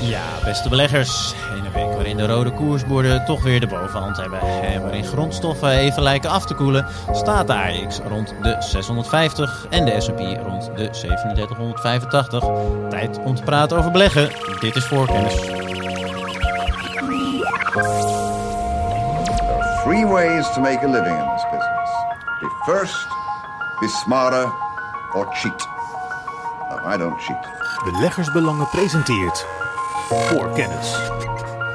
Ja, beste beleggers. In een week waarin de rode koersborden toch weer de bovenhand hebben en waarin grondstoffen even lijken af te koelen, staat de AX rond de 650 en de S&P rond de 3785. Tijd om te praten over beleggen. Dit is voorkennis. There are three ways to make a living in this business. Be first, be smarter, or cheat. No, I don't cheat. Beleggersbelangen presenteert Voorkennis.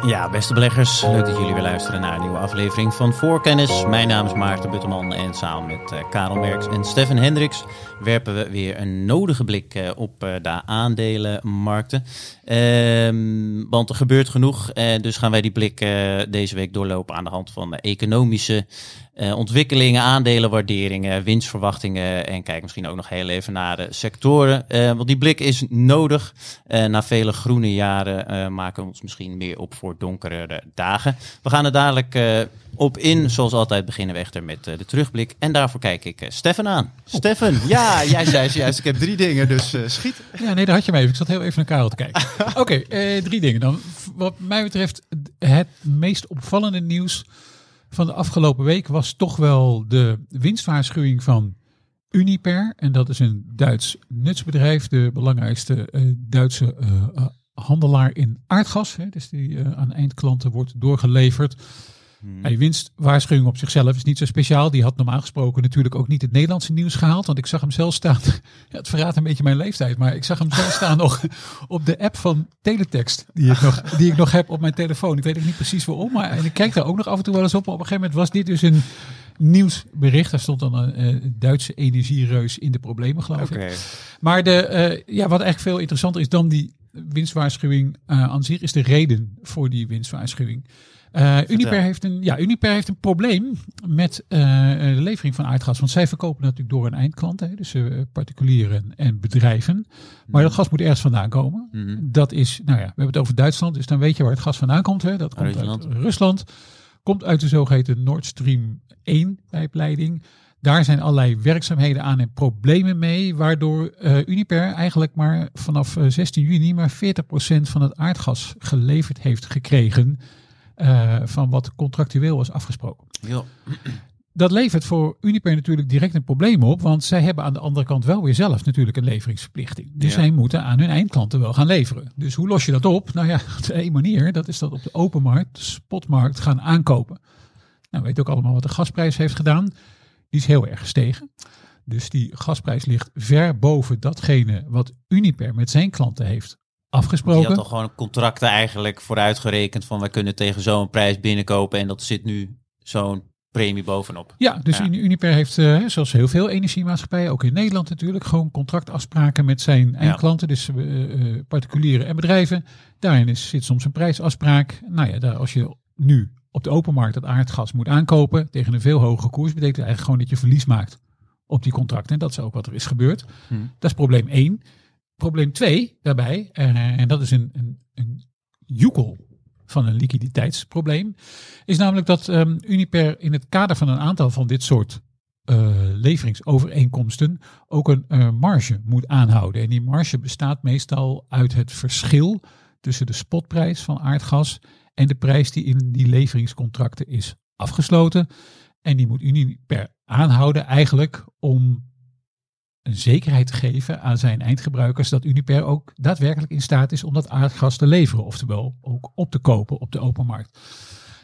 Ja, beste beleggers, leuk dat jullie weer luisteren naar een nieuwe aflevering van Voorkennis. Mijn naam is Maarten Buttelman en samen met eh, Karel Merks en Stefan Hendricks werpen we weer een nodige blik eh, op eh, de aandelenmarkten. Ehm, want er gebeurt genoeg, eh, dus gaan wij die blik eh, deze week doorlopen aan de hand van de economische eh, ontwikkelingen, aandelenwaarderingen, winstverwachtingen en kijk misschien ook nog heel even naar de sectoren. Eh, want die blik is nodig. Eh, na vele groene jaren eh, maken we ons misschien meer op voor donkere dagen. We gaan er dadelijk eh, op in. Zoals altijd beginnen we echter met eh, de terugblik. En daarvoor kijk ik uh, Stefan aan. Stefan, ja, jij zei juist, ik heb drie dingen, dus uh, schiet. Ja, nee, daar had je me even. Ik zat heel even naar Karel te kijken. Oké, okay, drie dingen dan. Wat mij betreft, het meest opvallende nieuws van de afgelopen week was toch wel de winstwaarschuwing van Uniper. En dat is een Duits nutsbedrijf, de belangrijkste Duitse handelaar in aardgas. Hè, dus die aan eindklanten wordt doorgeleverd. Hmm. Die winstwaarschuwing op zichzelf is niet zo speciaal. Die had normaal gesproken natuurlijk ook niet het Nederlandse nieuws gehaald. Want ik zag hem zelf staan. Ja, het verraadt een beetje mijn leeftijd. Maar ik zag hem zelf staan nog op de app van Teletext. Die ik, nog, die ik nog heb op mijn telefoon. Ik weet ook niet precies waarom. Maar en ik kijk daar ook nog af en toe wel eens op. Maar op een gegeven moment was dit dus een nieuwsbericht. Daar stond dan een uh, Duitse energiereus in de problemen, geloof okay. ik. Maar de, uh, ja, wat eigenlijk veel interessanter is dan die winstwaarschuwing uh, aan zich, is de reden voor die winstwaarschuwing. Uh, Uniper, heeft een, ja, Uniper heeft een probleem met uh, de levering van aardgas. Want zij verkopen natuurlijk door een eindklant, hè, dus uh, particulieren en bedrijven. Mm. Maar dat gas moet ergens vandaan komen. Mhm. Dat is, nou ja, we hebben het over Duitsland, dus dan weet je waar het gas vandaan komt. Hè. Dat komt Rusland. uit Rusland. Komt uit de zogeheten Nord Stream 1 pijpleiding. Daar zijn allerlei werkzaamheden aan en problemen mee, waardoor uh, Uniper eigenlijk maar vanaf 16 juni maar 40% van het aardgas geleverd heeft gekregen. Uh, van wat contractueel was afgesproken. Ja. Dat levert voor Uniper natuurlijk direct een probleem op, want zij hebben aan de andere kant wel weer zelf natuurlijk een leveringsverplichting. Dus ja. zij moeten aan hun eindklanten wel gaan leveren. Dus hoe los je dat op? Nou ja, op één manier, dat is dat op de open markt, de spotmarkt gaan aankopen. Nou, weet ook allemaal wat de gasprijs heeft gedaan. Die is heel erg gestegen. Dus die gasprijs ligt ver boven datgene wat Uniper met zijn klanten heeft afgesproken. Je had toch gewoon contracten eigenlijk vooruitgerekend van wij kunnen tegen zo'n prijs binnenkopen en dat zit nu zo'n premie bovenop. Ja, dus ja. Uniper heeft, uh, zoals heel veel energiemaatschappijen, ook in Nederland natuurlijk, gewoon contractafspraken met zijn eindklanten, ja. dus uh, particulieren en bedrijven. Daarin is, zit soms een prijsafspraak. Nou ja, daar, als je nu op de open markt dat aardgas moet aankopen tegen een veel hogere koers, betekent eigenlijk gewoon dat je verlies maakt op die contracten. En dat is ook wat er is gebeurd. Hmm. Dat is probleem 1. Probleem 2 daarbij, uh, en dat is een, een, een joekel van een liquiditeitsprobleem, is namelijk dat um, Uniper in het kader van een aantal van dit soort uh, leveringsovereenkomsten ook een uh, marge moet aanhouden. En die marge bestaat meestal uit het verschil tussen de spotprijs van aardgas en de prijs die in die leveringscontracten is afgesloten. En die moet Uniper aanhouden eigenlijk om een zekerheid te geven aan zijn eindgebruikers dat Uniper ook daadwerkelijk in staat is om dat aardgas te leveren, oftewel ook op te kopen op de open markt.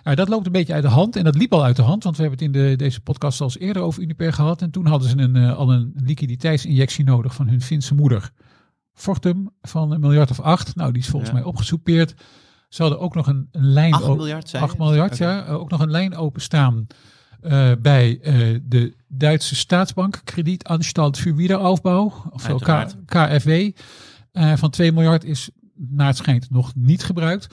Nou, dat loopt een beetje uit de hand en dat liep al uit de hand, want we hebben het in de, deze podcast al eens eerder over Uniper gehad en toen hadden ze een, uh, al een liquiditeitsinjectie nodig van hun Finse moeder Fortum van een miljard of acht. Nou, die is volgens ja. mij opgesoupeerd. Ze hadden ook nog een, een lijn 8 miljard, 8 miljard okay. ja, ook nog een lijn openstaan uh, bij uh, de Duitse staatsbank, Kredietanstalt für Wiederaufbau, ofwel KfW, uh, van 2 miljard is naar het schijnt nog niet gebruikt.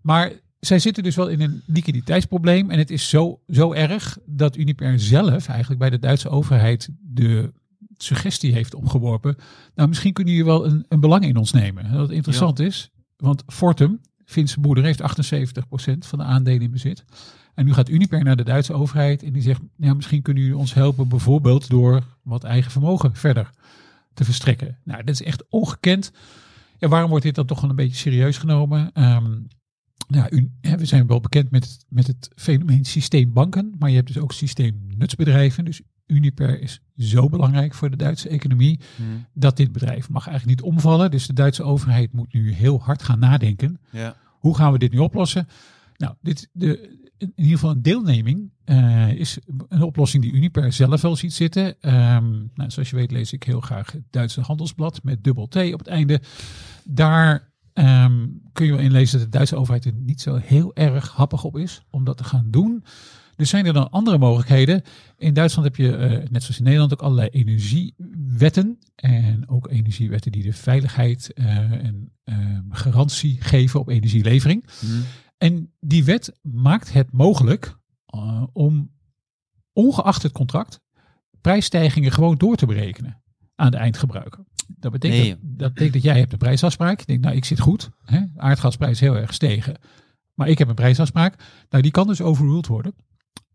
Maar zij zitten dus wel in een liquiditeitsprobleem en het is zo, zo erg dat Uniper zelf eigenlijk bij de Duitse overheid de suggestie heeft opgeworpen. Nou, misschien kunnen jullie wel een, een belang in ons nemen. Dat interessant ja. is, want Fortum, Finse moeder, heeft 78% van de aandelen in bezit. En nu gaat Uniper naar de Duitse overheid en die zegt, ja, misschien kunnen jullie ons helpen bijvoorbeeld door wat eigen vermogen verder te verstrekken. Nou, dat is echt ongekend. Ja, waarom wordt dit dan toch wel een beetje serieus genomen? Ehm, nou, we zijn wel bekend met, met het fenomeen systeembanken, maar je hebt dus ook systeemnutsbedrijven. Dus Uniper is zo belangrijk voor de Duitse economie dat dit bedrijf mag eigenlijk niet omvallen. Dus de Duitse overheid moet nu heel hard gaan nadenken. Ja. Hoe gaan we dit nu oplossen? Nou, dit, de, in ieder geval een deelneming eh, is een oplossing die Uniper zelf wel ziet zitten. Ehm, nou, zoals je weet lees ik heel graag het Duitse Handelsblad met dubbel T op het einde. Daar ehm, kun je wel in lezen dat de Duitse overheid er niet zo heel erg happig op is om dat te gaan doen. Dus zijn er dan andere mogelijkheden? In Duitsland heb je, eh, net zoals in Nederland, ook allerlei energiewetten. En ook energiewetten die de veiligheid eh, en ehm, garantie geven op energielevering. En die wet maakt het mogelijk eh, om, ongeacht het contract, prijsstijgingen gewoon door te berekenen aan de eindgebruiker. Dat betekent, Nee. dat, dat betekent dat jij hebt een prijsafspraak. Je denkt, nou, ik zit goed. Hè? Aardgasprijs is heel erg gestegen. Maar ik heb een prijsafspraak. Nou, die kan dus overruled worden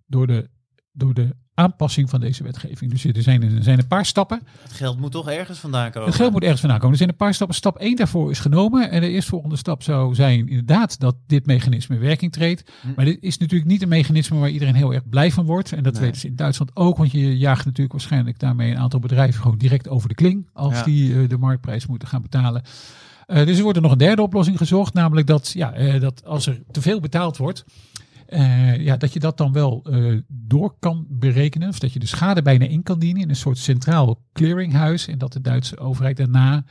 door de, door de aanpassing van deze wetgeving. Dus er zijn, er zijn een paar stappen. Het geld moet toch ergens vandaan komen? Het geld moet ergens vandaan komen. Er zijn een paar stappen. Stap 1 daarvoor is genomen. En de eerstvolgende stap zou zijn inderdaad dat dit mechanisme in werking treedt. Maar dit is natuurlijk niet een mechanisme waar iedereen heel erg blij van wordt. En dat Nee. weten ze in Duitsland ook. Want je jaagt natuurlijk waarschijnlijk daarmee een aantal bedrijven gewoon direct over de kling. Als Ja. die eh, de marktprijs moeten gaan betalen. Eh, dus er wordt er nog een derde oplossing gezocht. Namelijk dat, ja, eh, dat als er te veel betaald wordt. Eh, ja, dat je dat dan wel eh, door kan berekenen. Of dat je de schade bijna in kan dienen in een soort centraal clearinghuis. En dat de Duitse overheid daarna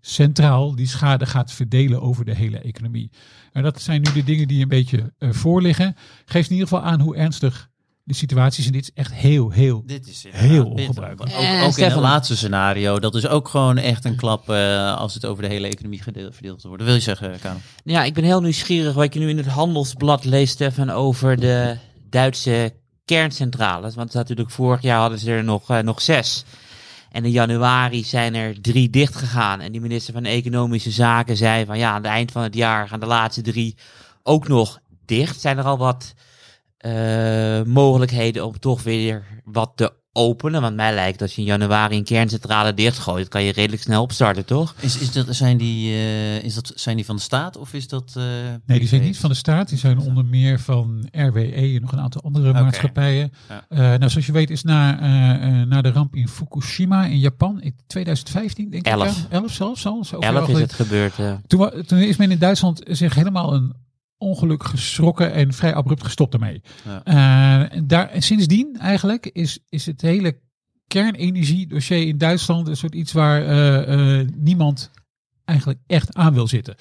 centraal die schade gaat verdelen over de hele economie. En dat zijn nu de dingen die een beetje eh voorliggen. Geeft in ieder geval aan hoe ernstig de situatie is. En dit is echt heel, heel Dit is Heel ongebruikelijk. Ook, Eh, ook in het laatste scenario, dat is ook gewoon echt een klap eh, als het over de hele economie gedeeld, verdeeld wordt. Wil je zeggen, Karel? Ja, ik ben heel nieuwsgierig wat je nu in het handelsblad leest, Stefan, over de Duitse kerncentrales. Want natuurlijk vorig jaar hadden ze er nog, eh, nog zes. En in januari zijn er drie dicht gegaan. En die minister van Economische Zaken zei van ja, aan het eind van het jaar gaan de laatste drie ook nog dicht. Zijn er al wat eh, mogelijkheden om toch weer wat te openen? Want mij lijkt dat als je in januari een kerncentrale dichtgooit, kan je redelijk snel opstarten, toch? Is, is dat, zijn, die, eh, is dat, zijn die van de staat of is dat... eh, Nee, die zijn niet van de staat. Die zijn onder meer van RWE en nog een aantal andere Oké. maatschappijen. Ja. Eh, nou, zoals je weet is na, na de ramp in Fukushima in Japan in 2015, denk Elf. ik. Ja, elf zelfs al. Zo Elf is het gebeurd. Toen, toen is men in Duitsland zich helemaal een ongeluk geschrokken en vrij abrupt gestopt ermee. Ja. Eh, en daar, en sindsdien eigenlijk is, is het hele kernenergiedossier in Duitsland een soort iets waar eh, eh, niemand eigenlijk echt aan wil zitten.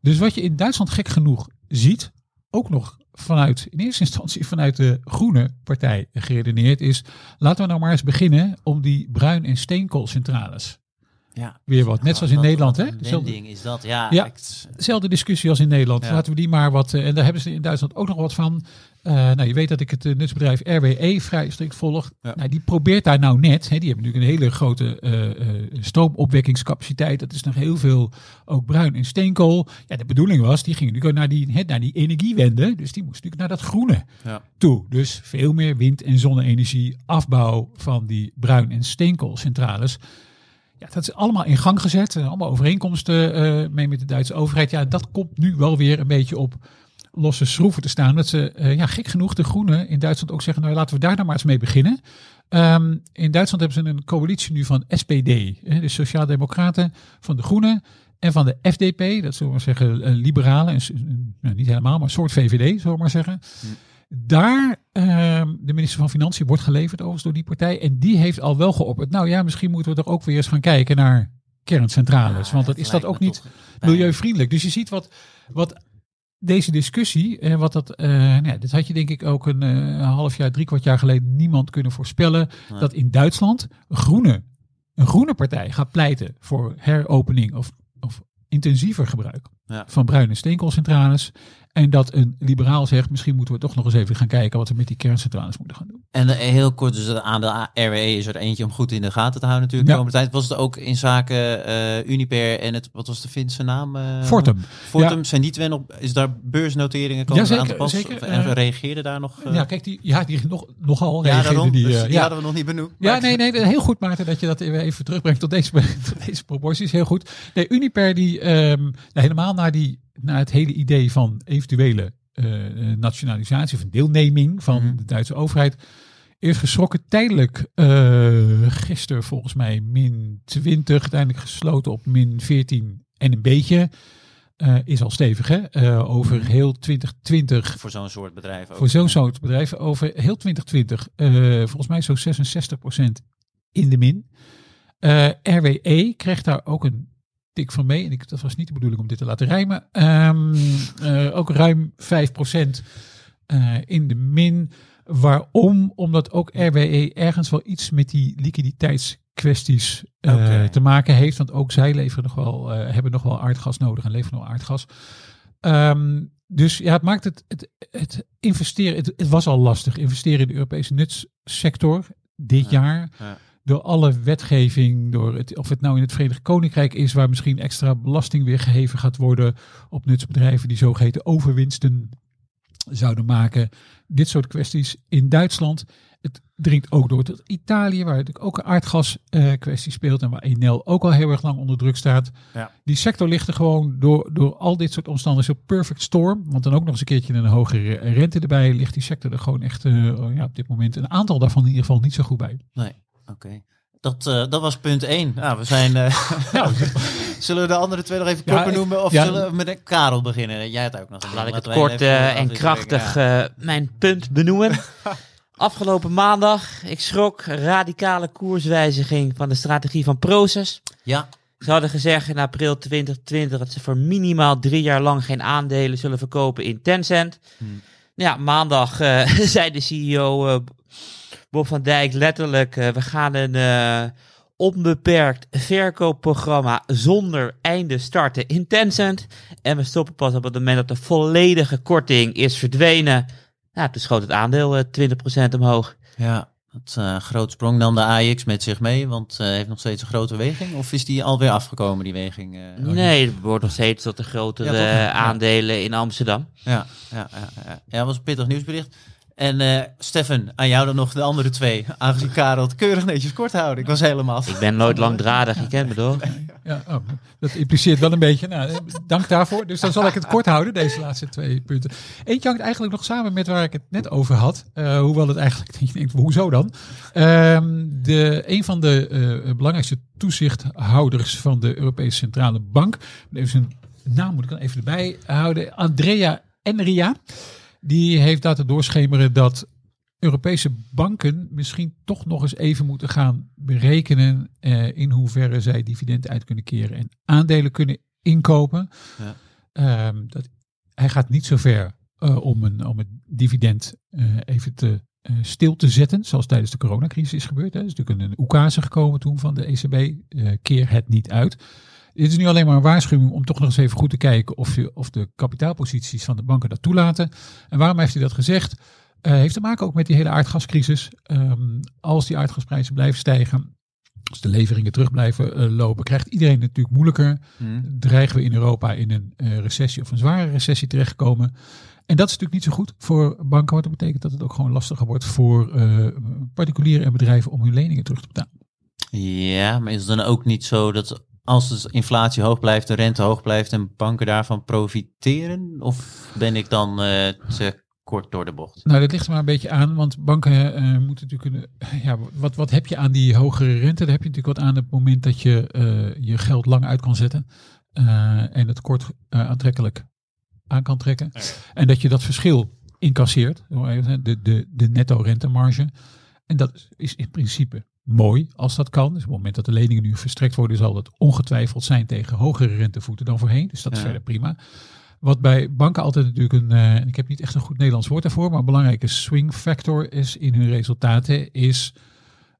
Dus wat je in Duitsland gek genoeg ziet, ook nog vanuit, in eerste instantie vanuit de Groene Partij geredeneerd, is laten we nou maar eens beginnen om die bruin- en steenkoolcentrales Ja. weer wat. Net zoals in Nederland, hè? Een Dezelfde- is dat, ja. Ja. Dezelfde discussie als in Nederland. Ja. Laten we die maar wat. eh, en daar hebben ze in Duitsland ook nog wat van. Eh, nou, je weet dat ik het eh, nutsbedrijf RWE vrij strikt volg. Ja. Nou, die probeert daar nou net. Hè, die hebben natuurlijk een hele grote eh, eh, stroomopwekkingscapaciteit. Dat is nog heel veel ook bruin en steenkool. Ja, de bedoeling was, die gingen natuurlijk naar die, hè, naar die energiewende. Dus die moest natuurlijk naar dat groene Ja. toe. Dus veel meer wind- en zonne-energie, afbouw van die bruin- en steenkoolcentrales. Ja, dat is allemaal in gang gezet. Zijn allemaal overeenkomsten eh, mee met de Duitse overheid. Ja, dat komt nu wel weer een beetje op losse schroeven te staan. Dat ze, eh, ja, gek genoeg, de Groenen in Duitsland ook zeggen, nou laten we daar nou maar eens mee beginnen. Ehm, in Duitsland hebben ze een coalitie nu van SPD, hè, de Sociaaldemocraten, van de Groenen en van de FDP, dat zullen we maar zeggen, eh, liberalen, en, nou, niet helemaal, maar een soort VVD, zullen we maar zeggen. Daar, ehm, de minister van Financiën wordt geleverd overigens door die partij. En die heeft al wel geopperd. Nou ja, misschien moeten we toch ook weer eens gaan kijken naar kerncentrales. want dat is dat ook niet milieuvriendelijk. Dus je ziet wat, wat deze discussie, en wat dat, eh nou ja, dit had je denk ik ook een eh, half jaar, drie kwart jaar geleden niemand kunnen voorspellen. Dat in Duitsland een groene, een groene partij gaat pleiten voor heropening of, of intensiever gebruik van bruine steenkoolcentrales. En dat een liberaal zegt, misschien moeten we toch nog eens even gaan kijken wat we met die kerncentrales moeten gaan doen. En eh, heel kort, dus de aandeel RWE is er eentje om goed in de gaten te houden natuurlijk. Ja. De komende tijd was het ook in zaken eh, Uniper en het, wat was de Finse naam? eh, Fortum. Fortum, zijn die twee nog, is daar beursnoteringen komen Ja, zeker, aan te pas? zeker. En Eh, reageerde daar nog? ja, kijk, die, ja, die nog, nogal ja, daarom. die, Dus die ja. hadden we nog niet benoemd. Ja, nee, nee, heel goed Maarten dat je dat even terugbrengt tot deze, tot deze proporties. Heel goed. Nee, Uniper die ehm, nou, helemaal naar, die, naar het hele idee van eventuele eh, nationalisatie of deelneming van Mhm. de Duitse overheid is geschrokken. Tijdelijk uh, gisteren volgens mij min 20, uiteindelijk gesloten op min 14 en een beetje. Uh, is al stevig hè, uh, over heel 2020 Voor zo'n soort bedrijf ook. voor zo'n soort bedrijf over heel 2020, uh, volgens mij zo'n 66% in de min. RWE kreeg daar ook een tik van mee. En ik, dat was niet de bedoeling om dit te laten rijmen. Um, uh, ook ruim 5% uh, in de min. Waarom? Omdat ook RWE ergens wel iets met die liquiditeitskwesties uh, okay. te maken heeft. Want ook zij leveren nog wel, hebben nog wel aardgas nodig en leveren nog aardgas. Um, dus ja, het maakt het, het, het investeren, het, het, was al lastig, investeren in de Europese nutssector dit ja, jaar. Ja. Door alle wetgeving, door het, of het nou in het Verenigd Koninkrijk is, waar misschien extra belasting weer geheven gaat worden op nutsbedrijven die zogeheten overwinsten zouden maken. Dit soort kwesties in Duitsland. Het dringt ook door tot Italië, waar natuurlijk ook een aardgas uh, kwestie speelt en waar Enel ook al heel erg lang onder druk staat. Ja. Die sector ligt er gewoon door, door al dit soort omstandigheden perfect storm. Want dan ook nog eens een keertje een hogere rente erbij, ligt die sector er gewoon echt uh, ja, op dit moment een aantal daarvan in ieder geval niet zo goed bij. Nee, oké. Okay. Dat, uh, dat was punt 1. Nou, we zijn. Uh, nou, zullen we de andere twee nog even kort ja, benoemen? Of ja. zullen we met de Karel beginnen? Jij hebt ook nog Laat ik het kort uh, en krachtig ja. mijn punt benoemen. Afgelopen maandag, ik schrok, radicale koerswijziging van de strategie van Proces. Ja. Ze hadden gezegd in april 2020 dat ze voor minimaal drie jaar lang geen aandelen zullen verkopen in Tencent. Hmm. Ja, maandag uh, zei de CEO uh, Bob van Dijk letterlijk, uh, we gaan een uh, onbeperkt verkoopprogramma zonder einde starten in Tencent. En we stoppen pas op het moment dat de volledige korting is verdwenen. Ja, toen schoot het aandeel uh, 20% omhoog. Ja, dat uh, groot sprong nam de AX met zich mee, want uh, heeft nog steeds een grote weging. Of is die alweer afgekomen, die weging? Uh, nee, het wordt nog steeds tot de grotere ja. aandelen in Amsterdam. Ja, ja, ja, ja. ja, was een pittig nieuwsbericht. En uh, Stefan, aan jou dan nog de andere twee. Aangezien Karel het keurig netjes kort houden. Ik was helemaal... Ik ben nooit langdradig, je kent me toch? Ja, oh, dat impliceert wel een beetje. Nou, dank daarvoor. Dus dan zal ik het kort houden, deze laatste twee punten. Eentje hangt eigenlijk nog samen met waar ik het net over had. Uh, hoewel het eigenlijk, je denkt, hoezo dan? Uh, de, een van de uh, belangrijkste toezichthouders van de Europese Centrale Bank. Even zijn naam moet ik dan even erbij houden. Andrea Enria. Die heeft laten doorschemeren dat Europese banken misschien toch nog eens even moeten gaan berekenen uh, in hoeverre zij dividenden uit kunnen keren en aandelen kunnen inkopen. Ja. Um, dat, hij gaat niet zo ver uh, om, een, om het dividend uh, even te stil te zetten, zoals tijdens de coronacrisis is gebeurd. Hè. Er is natuurlijk een oekase gekomen toen van de ECB, keer het niet uit. Dit is nu alleen maar een waarschuwing om toch nog eens even goed te kijken of, je, of de kapitaalposities van de banken dat toelaten. En waarom heeft hij dat gezegd? Uh, heeft te maken ook met die hele aardgascrisis. Um, als die aardgasprijzen blijven stijgen, als de leveringen terug blijven uh, lopen, krijgt iedereen het natuurlijk moeilijker. Hmm. Dreigen we in Europa in een uh, recessie of een zware recessie terechtkomen. En dat is natuurlijk niet zo goed voor banken, want dat betekent dat het ook gewoon lastiger wordt voor particulieren en bedrijven om hun leningen terug te betalen. Ja, maar is het dan ook niet zo dat als de inflatie hoog blijft, de rente hoog blijft en banken daarvan profiteren? Of ben ik dan uh, te kort door de bocht? Nou, dat ligt er maar een beetje aan, want banken uh, moeten natuurlijk kunnen. Ja, wat, wat heb je aan die hogere rente? Daar heb je natuurlijk wat aan het moment dat je uh, je geld lang uit kan zetten en het kort aantrekkelijk aan kan trekken. Ja. En dat je dat verschil incasseert, de, de, de netto rentemarge. En dat is in principe mooi als dat kan. Dus op het moment dat de leningen nu verstrekt worden, zal dat ongetwijfeld zijn tegen hogere rentevoeten dan voorheen. Dus dat is ja. verder prima. Wat bij banken altijd natuurlijk een, uh, ik heb niet echt een goed Nederlands woord daarvoor, maar een belangrijke swing factor is in hun resultaten, is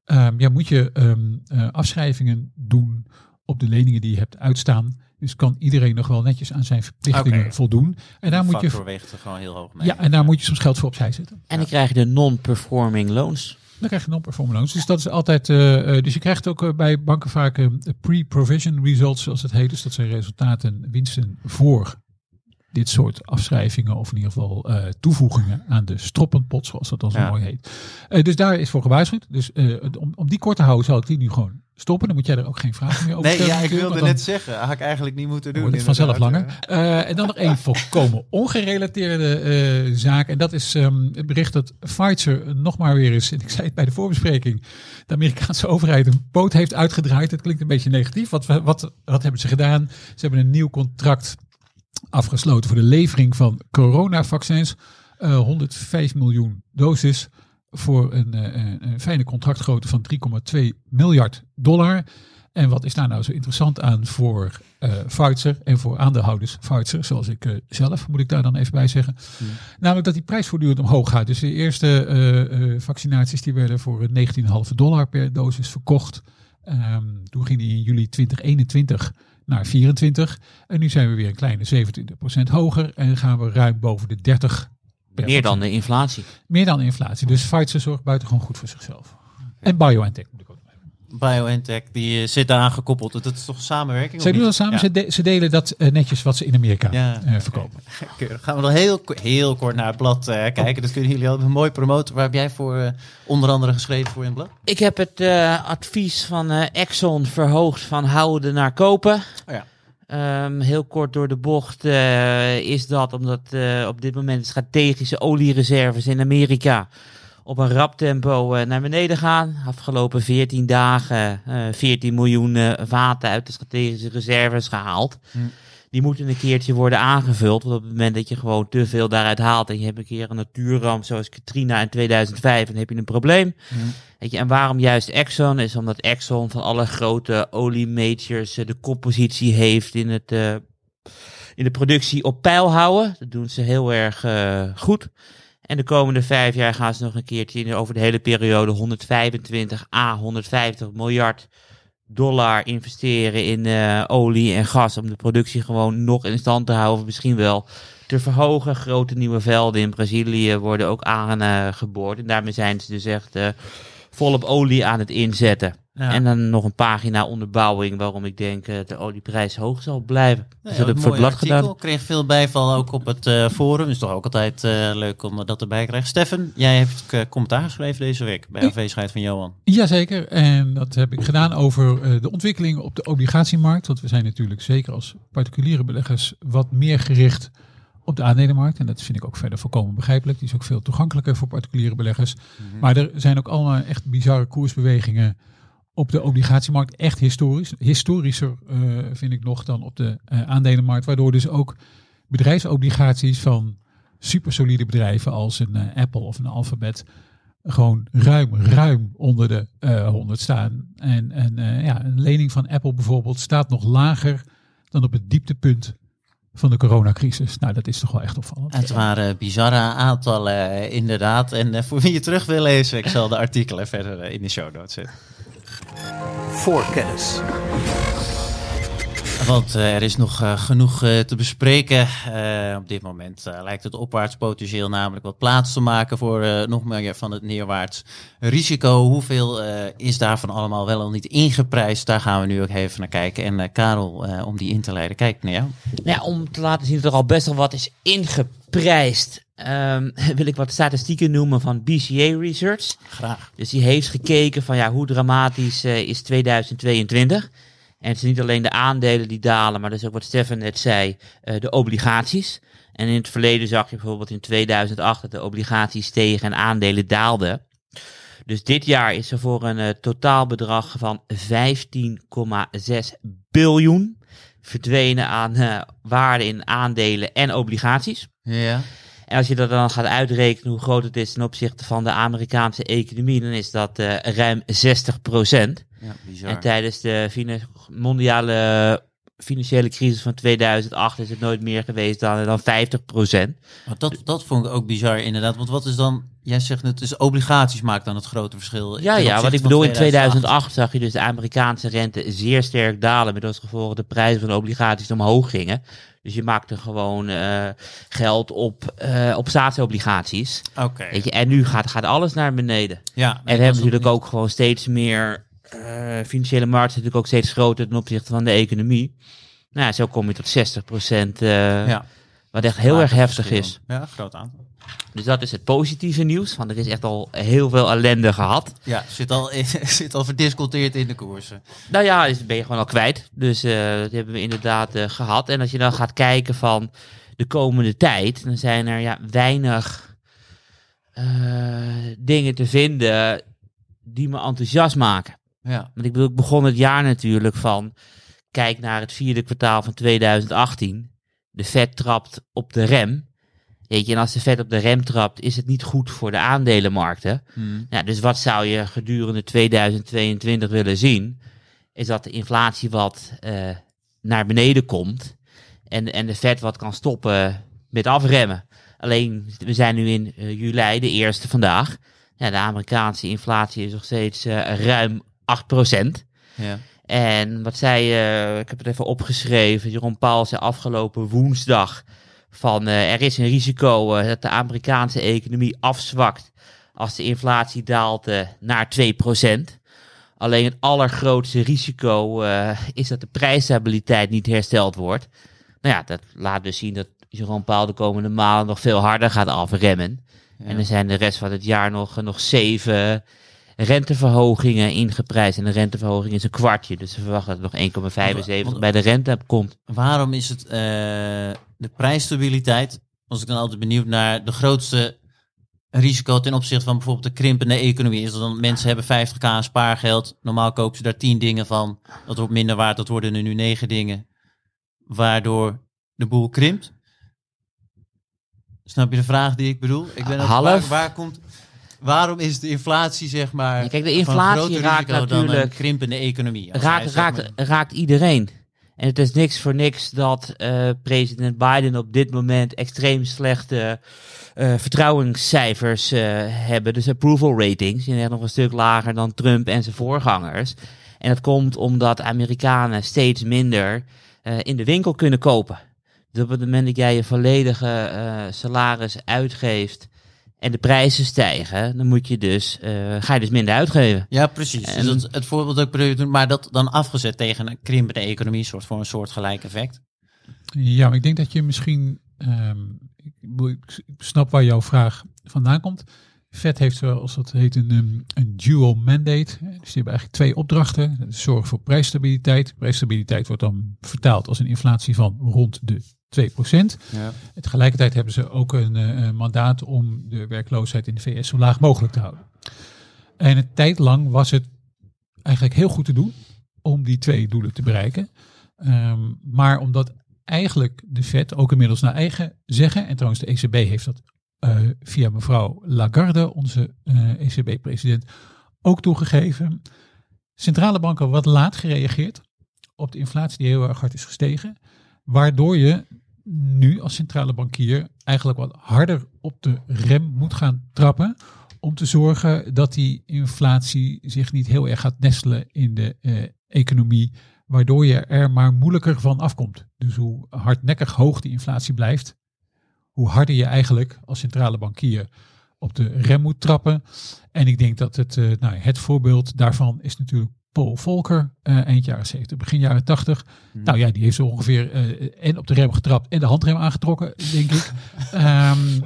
um, ja, moet je um, uh, afschrijvingen doen op de leningen die je hebt uitstaan Dus kan iedereen nog wel netjes aan zijn verplichtingen voldoen. En daar moet je, er gewoon heel hoog mee. ja, en daar moet je soms geld voor opzij zetten. En dan krijg je de non-performing loans. Dan krijg je non-performing loans. Dus dat is altijd. eh, eh, dus je krijgt ook eh, bij banken vaak pre-provision results, zoals het heet. Dus dat zijn resultaten, winsten voor dit soort afschrijvingen of in ieder geval eh, toevoegingen aan de stroppenpot, zoals dat dan zo Ja. mooi heet. Eh, dus daar is voor gewaarschuwd. Dus eh, om, om die kort te houden, zal ik die nu gewoon stoppen. Dan moet jij er ook geen vragen meer over Nee, stellen. ja, ik wilde net zeggen, had ik eigenlijk niet moeten doen. het vanzelf langer. en dan nog één volkomen ongerelateerde zaak. En dat is ehm, het bericht dat Pfizer nog maar weer eens, en ik zei het bij de voorbespreking, de Amerikaanse overheid een poot heeft uitgedraaid. Het klinkt een beetje negatief. Wat, wat, wat hebben ze gedaan? Ze hebben een nieuw contract afgesloten voor de levering van coronavaccins. Eh 105 miljoen doses voor een, eh, een, een fijne contractgrootte van 3,2 miljard dollar. En wat is daar nou zo interessant aan voor eh Pfizer en voor aandeelhouders Pfizer, zoals ik eh, zelf, moet ik daar dan even bij zeggen. Namelijk dat die prijs voortdurend omhoog gaat. Dus de eerste eh, eh, vaccinaties die werden voor eh, 19,5 dollar per dosis verkocht. Ehm, toen ging die in juli 2021 naar 24. En nu zijn we weer een kleine 27% hoger en gaan we ruim boven de 30 per Meer dan de inflatie. Meer dan inflatie. Dus Pfizer zorgt buitengewoon goed voor zichzelf. En BioNTech moet ik ook. BioNTech, die eh, zit daar aangekoppeld. Dat is toch een samenwerking? Of doen dat samen. Ja. Ze, de- ze delen dat eh, netjes wat ze in Amerika Ja. eh, verkopen. Gaan we nog heel, heel kort naar het blad eh, kijken. Dat kunnen jullie al mooi promoten. Waar heb jij voor onder andere geschreven voor in het blad? Ik heb het eh, advies van eh, Exxon verhoogd van houden naar kopen. Oh ja. Ehm, heel kort door de bocht eh, is dat omdat eh, op dit moment strategische oliereserves in Amerika op een rap tempo eh, naar beneden gaan. Afgelopen 14 dagen eh 14 miljoen eh, vaten uit de strategische reserves gehaald. Hm. Die moeten een keertje worden aangevuld. Want op het moment dat je gewoon te veel daaruit haalt en je hebt een keer een natuurramp zoals Katrina in 2005, dan heb je een probleem. Weet je, en waarom juist Exxon? Is omdat Exxon van alle grote oliemajors eh, de koppositie heeft in, het, eh, in de productie op peil houden. Dat doen ze heel erg eh, goed. En de komende vijf jaar gaan ze nog een keertje over de hele periode 125 à 150 miljard dollar investeren in eh, olie en gas. Om de productie gewoon nog in stand te houden. Of misschien wel te verhogen. Grote nieuwe velden in Brazilië worden ook aangeboord. en daarmee zijn ze dus echt eh, volop olie aan het inzetten. Ja. En dan nog een pagina onderbouwing waarom ik denk eh, dat de olieprijs hoog zal blijven. Dus dat heb ik voor het gedaan. artikel. kreeg veel bijval ook op het eh, forum. Is toch ook altijd eh, leuk om dat erbij te krijgen. Stefan, jij hebt eh, commentaar geschreven deze week bij afwezigheid van Johan. Jazeker, en dat heb ik gedaan over eh, de ontwikkelingen op de obligatiemarkt. Want we zijn natuurlijk zeker als particuliere beleggers wat meer gericht op de aandelenmarkt. En dat vind ik ook verder volkomen begrijpelijk. Die is ook veel toegankelijker voor particuliere beleggers. Maar er zijn ook allemaal echt bizarre koersbewegingen op de obligatiemarkt. Echt historisch. Historischer eh, vind ik nog dan op de eh, aandelenmarkt. Waardoor dus ook bedrijfsobligaties van supersolide bedrijven als een eh, Apple of een Alphabet gewoon ruim, ruim onder de eh 100 staan. En, en ja, een lening van Apple bijvoorbeeld staat nog lager dan op het dieptepunt van de coronacrisis. Nou, dat is toch wel echt opvallend. Het waren bizarre aantallen, inderdaad. En voor wie je terug wil lezen, ik zal de artikelen verder in de show notes zetten. Voorkennis. Want eh, er is nog eh, genoeg eh, te bespreken. Op dit moment lijkt het opwaarts potentieel namelijk wat plaats te maken voor nog meer van het neerwaarts risico. Hoeveel is daarvan allemaal wel of niet ingeprijsd? Daar gaan we nu ook even naar kijken. En Karel, om die in te leiden, kijk naar jou. Nou ja, om te laten zien dat er al best wel wat is ingeprijsd, ehm, wil ik wat statistieken noemen van BCA Research. Graag. Dus die heeft gekeken van ja, hoe dramatisch is 2022. En het is niet alleen de aandelen die dalen, maar dat is ook wat Stefan net zei, eh, de obligaties. En in het verleden zag je bijvoorbeeld in 2008 dat de obligaties stegen en aandelen daalden. Dus dit jaar is er voor een eh, totaalbedrag van 15,6 biljoen verdwenen aan eh, waarde in aandelen en obligaties. Ja. En als je dat dan gaat uitrekenen hoe groot het is ten opzichte van de Amerikaanse economie, dan is dat ruim 60 ja, bizar. En tijdens de mondiale financiële crisis van 2008 is het nooit meer geweest dan, dan 50 procent. Maar dat, dat vond ik ook bizar inderdaad. Want wat is dan, jij zegt het, dus obligaties maakt dan het grote verschil. Ja, ja, wat ik bedoel, in 2008 zag je dus de Amerikaanse rente zeer sterk dalen. Met als gevolg de prijzen van de obligaties omhoog gingen. Dus je maakte gewoon eh, geld op, eh, op staatsobligaties. Oké. Weet je, en nu gaat, gaat alles naar beneden. Ja, En we hebben natuurlijk ook gewoon steeds meer eh, financiële markten, natuurlijk ook steeds groter ten opzichte van de economie. Nou, ja, zo kom je tot 60 procent, Ja, wat echt heel erg heftig is. Ja, groot aantal. Dus dat is het positieve nieuws, want er is echt al heel veel ellende gehad. Ja, zit al, zit al verdisconteerd in de koersen. Nou ja, dus ben je gewoon al kwijt. Dus eh, dat hebben we inderdaad eh, gehad. En als je dan gaat kijken van de komende tijd, dan zijn er ja, weinig eh, dingen te vinden die me enthousiast maken. Ja, Want ik bedoel, ik begon het jaar natuurlijk van, kijk naar het vierde kwartaal van 2018. De vet trapt op de rem. Weet je, en als de vet op de rem trapt, is het niet goed voor de aandelenmarkten. Ja, dus wat zou je gedurende 2022 willen zien? Is dat de inflatie wat eh, naar beneden komt en, en de vet wat kan stoppen met afremmen. Alleen, we zijn nu in eh, juli, de eerste vandaag. Ja, de Amerikaanse inflatie is nog steeds eh, ruim 8%. ja. En wat zei, eh, ik heb het even opgeschreven, Jeroen Paul zei afgelopen woensdag van eh, er is een risico eh, dat de Amerikaanse economie afzwakt als de inflatie daalt naar 2%. Alleen het allergrootste risico is dat de prijsstabiliteit niet hersteld wordt. Nou ja, dat laat dus zien dat Jeroen Paul de komende maanden nog veel harder gaat afremmen. En er zijn de rest van het jaar nog, nog zeven renteverhogingen ingeprijsd. En de renteverhoging is een kwartje. Dus we verwachten dat er nog 1,75 Want- bij de rente komt. Waarom is het eh, de prijsstabiliteit, was ik dan altijd benieuwd naar de grootste risico ten opzichte van bijvoorbeeld de krimpende economie? Is dat dan mensen hebben 50k aan spaargeld, normaal kopen ze daar 10 dingen van, dat wordt minder waard, dat worden er nu 9 dingen, waardoor de boel krimpt? Snap je de vraag die ik bedoel? Ik ben ook- Half. Waar, waar komt, waarom is de inflatie zeg maar Ja, kijk, de van inflatie raakt risico dan een natuurlijk- krimpende economie? Raakt, raakt, maar- raakt iedereen. En het is niks voor niks dat eh, president Biden op dit moment extreem slechte eh, vertrouwenscijfers eh, hebben. Dus approval ratings. Zijn nog een stuk lager dan Trump en zijn voorgangers. En dat komt omdat Amerikanen steeds minder in de winkel kunnen kopen. Dus op het moment dat jij je volledige salaris uitgeeft en de prijzen stijgen, dan moet je dus, eh, ga je dus minder uitgeven. Ja, precies. En- Dus dat, het voorbeeld dat ik probeer te doen, maar dat dan afgezet tegen een krimpende economie, soort voor een soort gelijk effect. Ja, maar ik denk dat je misschien. ehm, ik, bedoel, snap waar jouw vraag vandaan komt. Vet heeft, zoals dat heet, een, ehm, een dual mandate. Dus die hebben eigenlijk twee opdrachten. Zorgen voor prijsstabiliteit. Prijsstabiliteit wordt dan vertaald als een inflatie van rond de 2%. Ja. En tegelijkertijd hebben ze ook een eh, een mandaat om de werkloosheid in de VS zo laag mogelijk te houden. En een tijd lang was het eigenlijk heel goed te doen om die twee doelen te bereiken. Ehm, maar omdat eigenlijk de Fed ook inmiddels naar eigen zeggen, en trouwens de ECB heeft dat eh, via mevrouw Lagarde, onze eh, ECB-president, ook toegegeven. Centrale banken wat laat gereageerd op de inflatie die heel erg hard is gestegen. Waardoor je nu als centrale bankier eigenlijk wat harder op de rem moet gaan trappen. Om te zorgen dat die inflatie zich niet heel erg gaat nestelen in de eh, economie. Waardoor je er maar moeilijker van afkomt. Dus hoe hardnekkig hoog die inflatie blijft, hoe harder je eigenlijk als centrale bankier op de rem moet trappen. En ik denk dat het, eh, nou, het voorbeeld daarvan is natuurlijk Paul Volcker, eh, eind jaren 70, begin jaren 80. Nou ja, die heeft zo ongeveer eh, en op de rem getrapt en de handrem aangetrokken, denk ik. Ehm,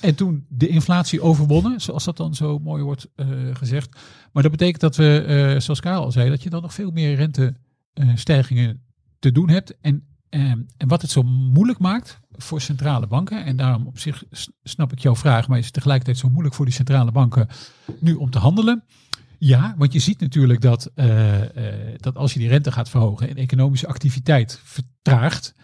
en toen de inflatie overwonnen, zoals dat dan zo mooi wordt eh, gezegd. Maar dat betekent dat we, zoals Karel al zei, dat je dan nog veel meer rentestijgingen te doen hebt. En, ehm, en wat het zo moeilijk maakt voor centrale banken, en daarom op zich snap ik jouw vraag, maar is het tegelijkertijd zo moeilijk voor die centrale banken nu om te handelen. Ja, want je ziet natuurlijk dat, eh, eh, dat als je die rente gaat verhogen en economische activiteit vertraagt,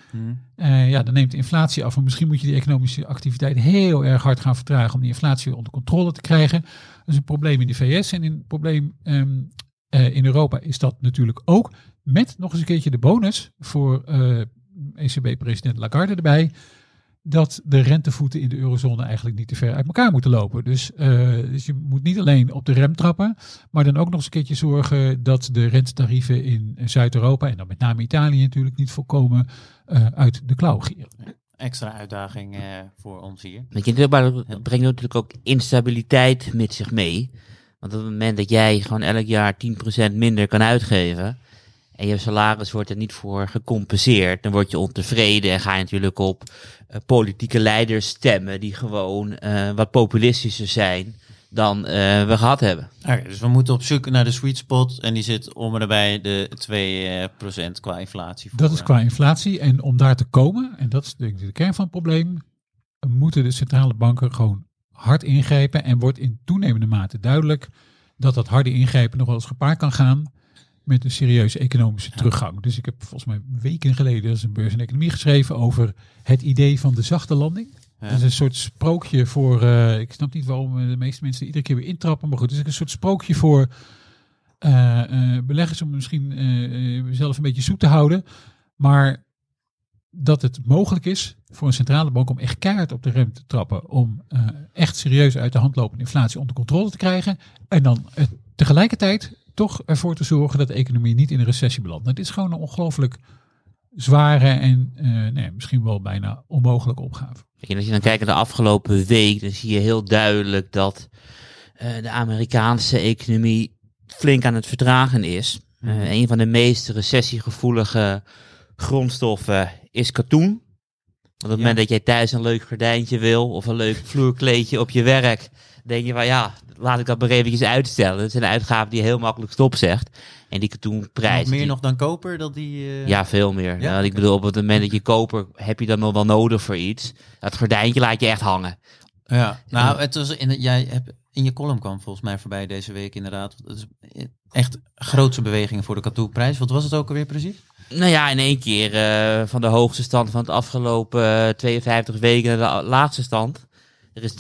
eh, ja, dan neemt de inflatie af. En misschien moet je die economische activiteit heel erg hard gaan vertragen om die inflatie weer onder controle te krijgen. Dat is een probleem in de VS en een probleem ehm, Eh, in Europa is dat natuurlijk ook. Met nog eens een keertje de bonus voor ECB-president Lagarde erbij. Dat de rentevoeten in de eurozone eigenlijk niet te ver uit elkaar moeten lopen. Dus, eh, dus je moet niet alleen op de rem trappen. Maar dan ook nog eens een keertje zorgen dat de rentetarieven in Zuid-Europa. En dan met name Italië natuurlijk niet volkomen eh, uit de klauw gieren. Extra uitdaging eh, voor ons hier. Je, maar dat brengt natuurlijk ook instabiliteit met zich mee. Want op het moment dat jij gewoon elk jaar 10% minder kan uitgeven. En je salaris wordt er niet voor gecompenseerd. Dan word je ontevreden en ga je natuurlijk op eh, politieke leiders stemmen. Die gewoon eh, wat populistischer zijn dan eh, we gehad hebben. Oké, dus we moeten op zoek naar de sweet spot. En die zit om en nabij de 2% qua inflatie. Dat is qua inflatie. En om daar te komen, en dat is denk ik de kern van het probleem, moeten de centrale banken gewoon hard ingrijpen. En wordt in toenemende mate duidelijk dat dat harde ingrijpen nog wel eens gepaard kan gaan met een serieuze economische teruggang. Dus ik heb volgens mij weken geleden is een beurs en economie geschreven over het idee van de zachte landing. Ja. Dat is een soort sprookje voor, eh, ik snap niet waarom eh, de meeste mensen iedere keer weer intrappen, maar goed, het is een soort sprookje voor eh, eh, beleggers om misschien zelf een beetje zoet te houden. Maar dat het mogelijk is voor een centrale bank om echt keihard op de rem te trappen. Om echt serieus uit de hand lopende inflatie onder controle te krijgen. En dan tegelijkertijd toch ervoor te zorgen dat de economie niet in een recessie belandt. Nou, dit is gewoon een ongelooflijk zware en eh, nee, misschien wel bijna onmogelijke opgave. Kijk, als je dan kijkt naar de afgelopen week, dan zie je heel duidelijk dat eh, de Amerikaanse economie flink aan het vertragen is. Eh, een van de meest recessiegevoelige grondstoffen is katoen. Want op het moment dat jij thuis een leuk gordijntje wil of een leuk vloerkleedje op je werk, denk je van ja, laat ik dat maar eventjes uitstellen. Dat zijn uitgaven die je heel makkelijk stopzegt. En die katoenprijs. Nog meer die- nog dan koper? Dat die, eh, ja, veel meer. Ja, Nou, ik bedoel, op het moment dat je koper heb je dat nog wel nodig voor iets. Dat gordijntje laat je echt hangen. Ja, nou, het was in, jij hebt in je column kwam volgens mij voorbij deze week inderdaad. Het is echt grootse bewegingen voor de katoenprijs. Wat was het ook alweer precies? Nou ja, in één keer eh, van de hoogste stand van het afgelopen eh, 52 weken naar de laagste stand. Er is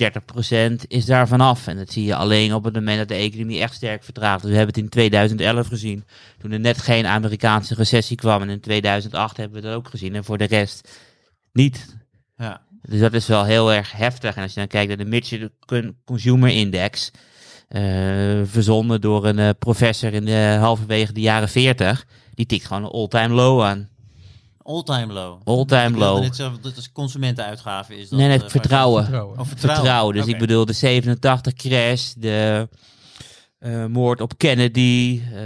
30% is daar vanaf. En dat zie je alleen op het moment dat de economie echt sterk vertraagt. Dus we hebben het in 2011 gezien. Toen er net geen Amerikaanse recessie kwam. En in 2008 hebben we dat ook gezien. En voor de rest niet. Ja. Dus dat is wel heel erg heftig. En als je dan kijkt naar de Mitchell Con- Consumer Index, eh, verzonnen door een eh, professor in de halverwege de jaren 40, die tikt gewoon een all-time low aan. All-time low. All-time Ik low. dat is consumentenuitgave. Is dat, Nee, nee, eh, vertrouwen. Vertrouwen. Oh, vertrouwen. Vertrouwen. Dus ik bedoel de 87 crash, de eh, moord op Kennedy, eh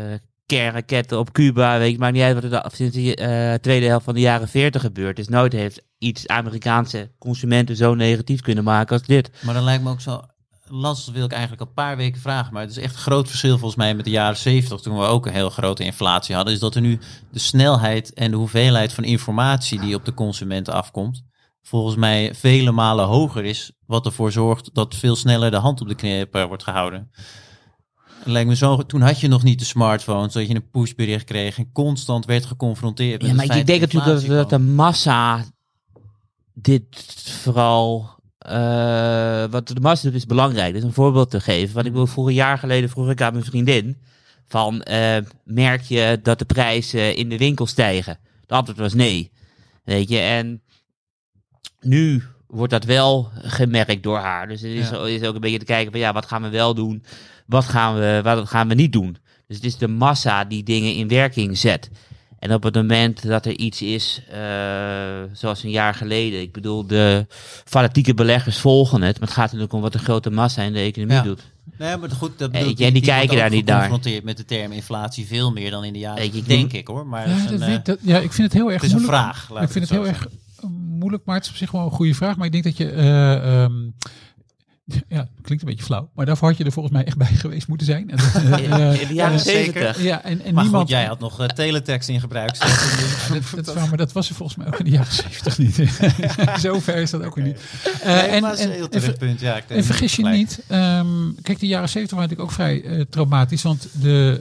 kernraketten op Cuba. Weet je, maakt niet uit wat er sinds de eh, tweede helft van de jaren 40 gebeurd is. Nooit heeft iets Amerikaanse consumenten zo negatief kunnen maken als dit. Maar dan lijkt me ook zo lastig, wil ik eigenlijk al een paar weken vragen. Maar het is echt een groot verschil volgens mij met de jaren 70, toen we ook een heel grote inflatie hadden. Is dat er nu de snelheid en de hoeveelheid van informatie die op de consumenten afkomt, volgens mij vele malen hoger is. Wat ervoor zorgt dat veel sneller de hand op de knip eh, wordt gehouden. Lijkt me zo, toen had je nog niet de smartphone, zodat je een pushbericht kreeg en constant werd geconfronteerd met Ja, maar ik denk natuurlijk dat, dat de massa dit vooral. Eh, wat de massa is belangrijk. Dus een voorbeeld te geven. Want ik wil voor een jaar geleden vroeg ik aan mijn vriendin: van eh, merk je dat de prijzen in de winkel stijgen? De antwoord was nee. Weet je, en nu wordt dat wel gemerkt door haar. Dus het is, Ja. is ook een beetje te kijken van ja, wat gaan we wel doen? Wat gaan we, wat gaan we niet doen? Dus het is de massa die dingen in werking zet. En op het moment dat er iets is, eh, zoals een jaar geleden, ik bedoel, de fanatieke beleggers volgen het, maar het gaat natuurlijk om wat de grote massa in de economie Ja. doet. Nee, maar goed, dat Weet bedoel en die wordt kijken daar niet naar. geconfronteerd met de term inflatie veel meer dan in de jaren, ik denk bedoel- ik hoor. Maar dat is Ja, een, dat eh, weet- dat- ja, ik vind het heel erg het is een moeilijk. vraag. laat ik vind het heel zeggen. erg eh, moeilijk, maar het is op zich wel een goede vraag. Maar ik denk dat je, eh, ehm, ja, klinkt een beetje flauw, maar daarvoor had je er volgens mij echt bij geweest moeten zijn. En, eh, In, eh, de jaren ja, zeker. 70. ja, en, en Maar niemand. goed, jij had nog eh, teletext in gebruik. Ja, dat, dat is waar, maar dat was er volgens mij ook in de jaren 70 niet. Zo ver is dat ook weer niet. Eh, nee, en, maar dat is een en- heel terecht. Ja, ik denk en vergis je niet, ehm, kijk, de jaren 70 waren natuurlijk ook vrij eh, traumatisch. Want de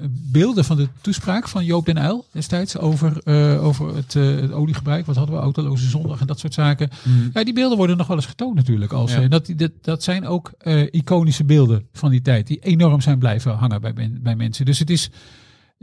eh, beelden van de toespraak van Joop den Uyl destijds over, eh, over het, eh, het oliegebruik, wat hadden we, autoloze zondag en dat soort zaken. Mm. Ja, die beelden worden nog wel eens getoond natuurlijk. Als, Ja. eh, dat, dat, dat zijn ook eh, iconische beelden van die tijd. Die enorm zijn blijven hangen bij, bij mensen. Dus het is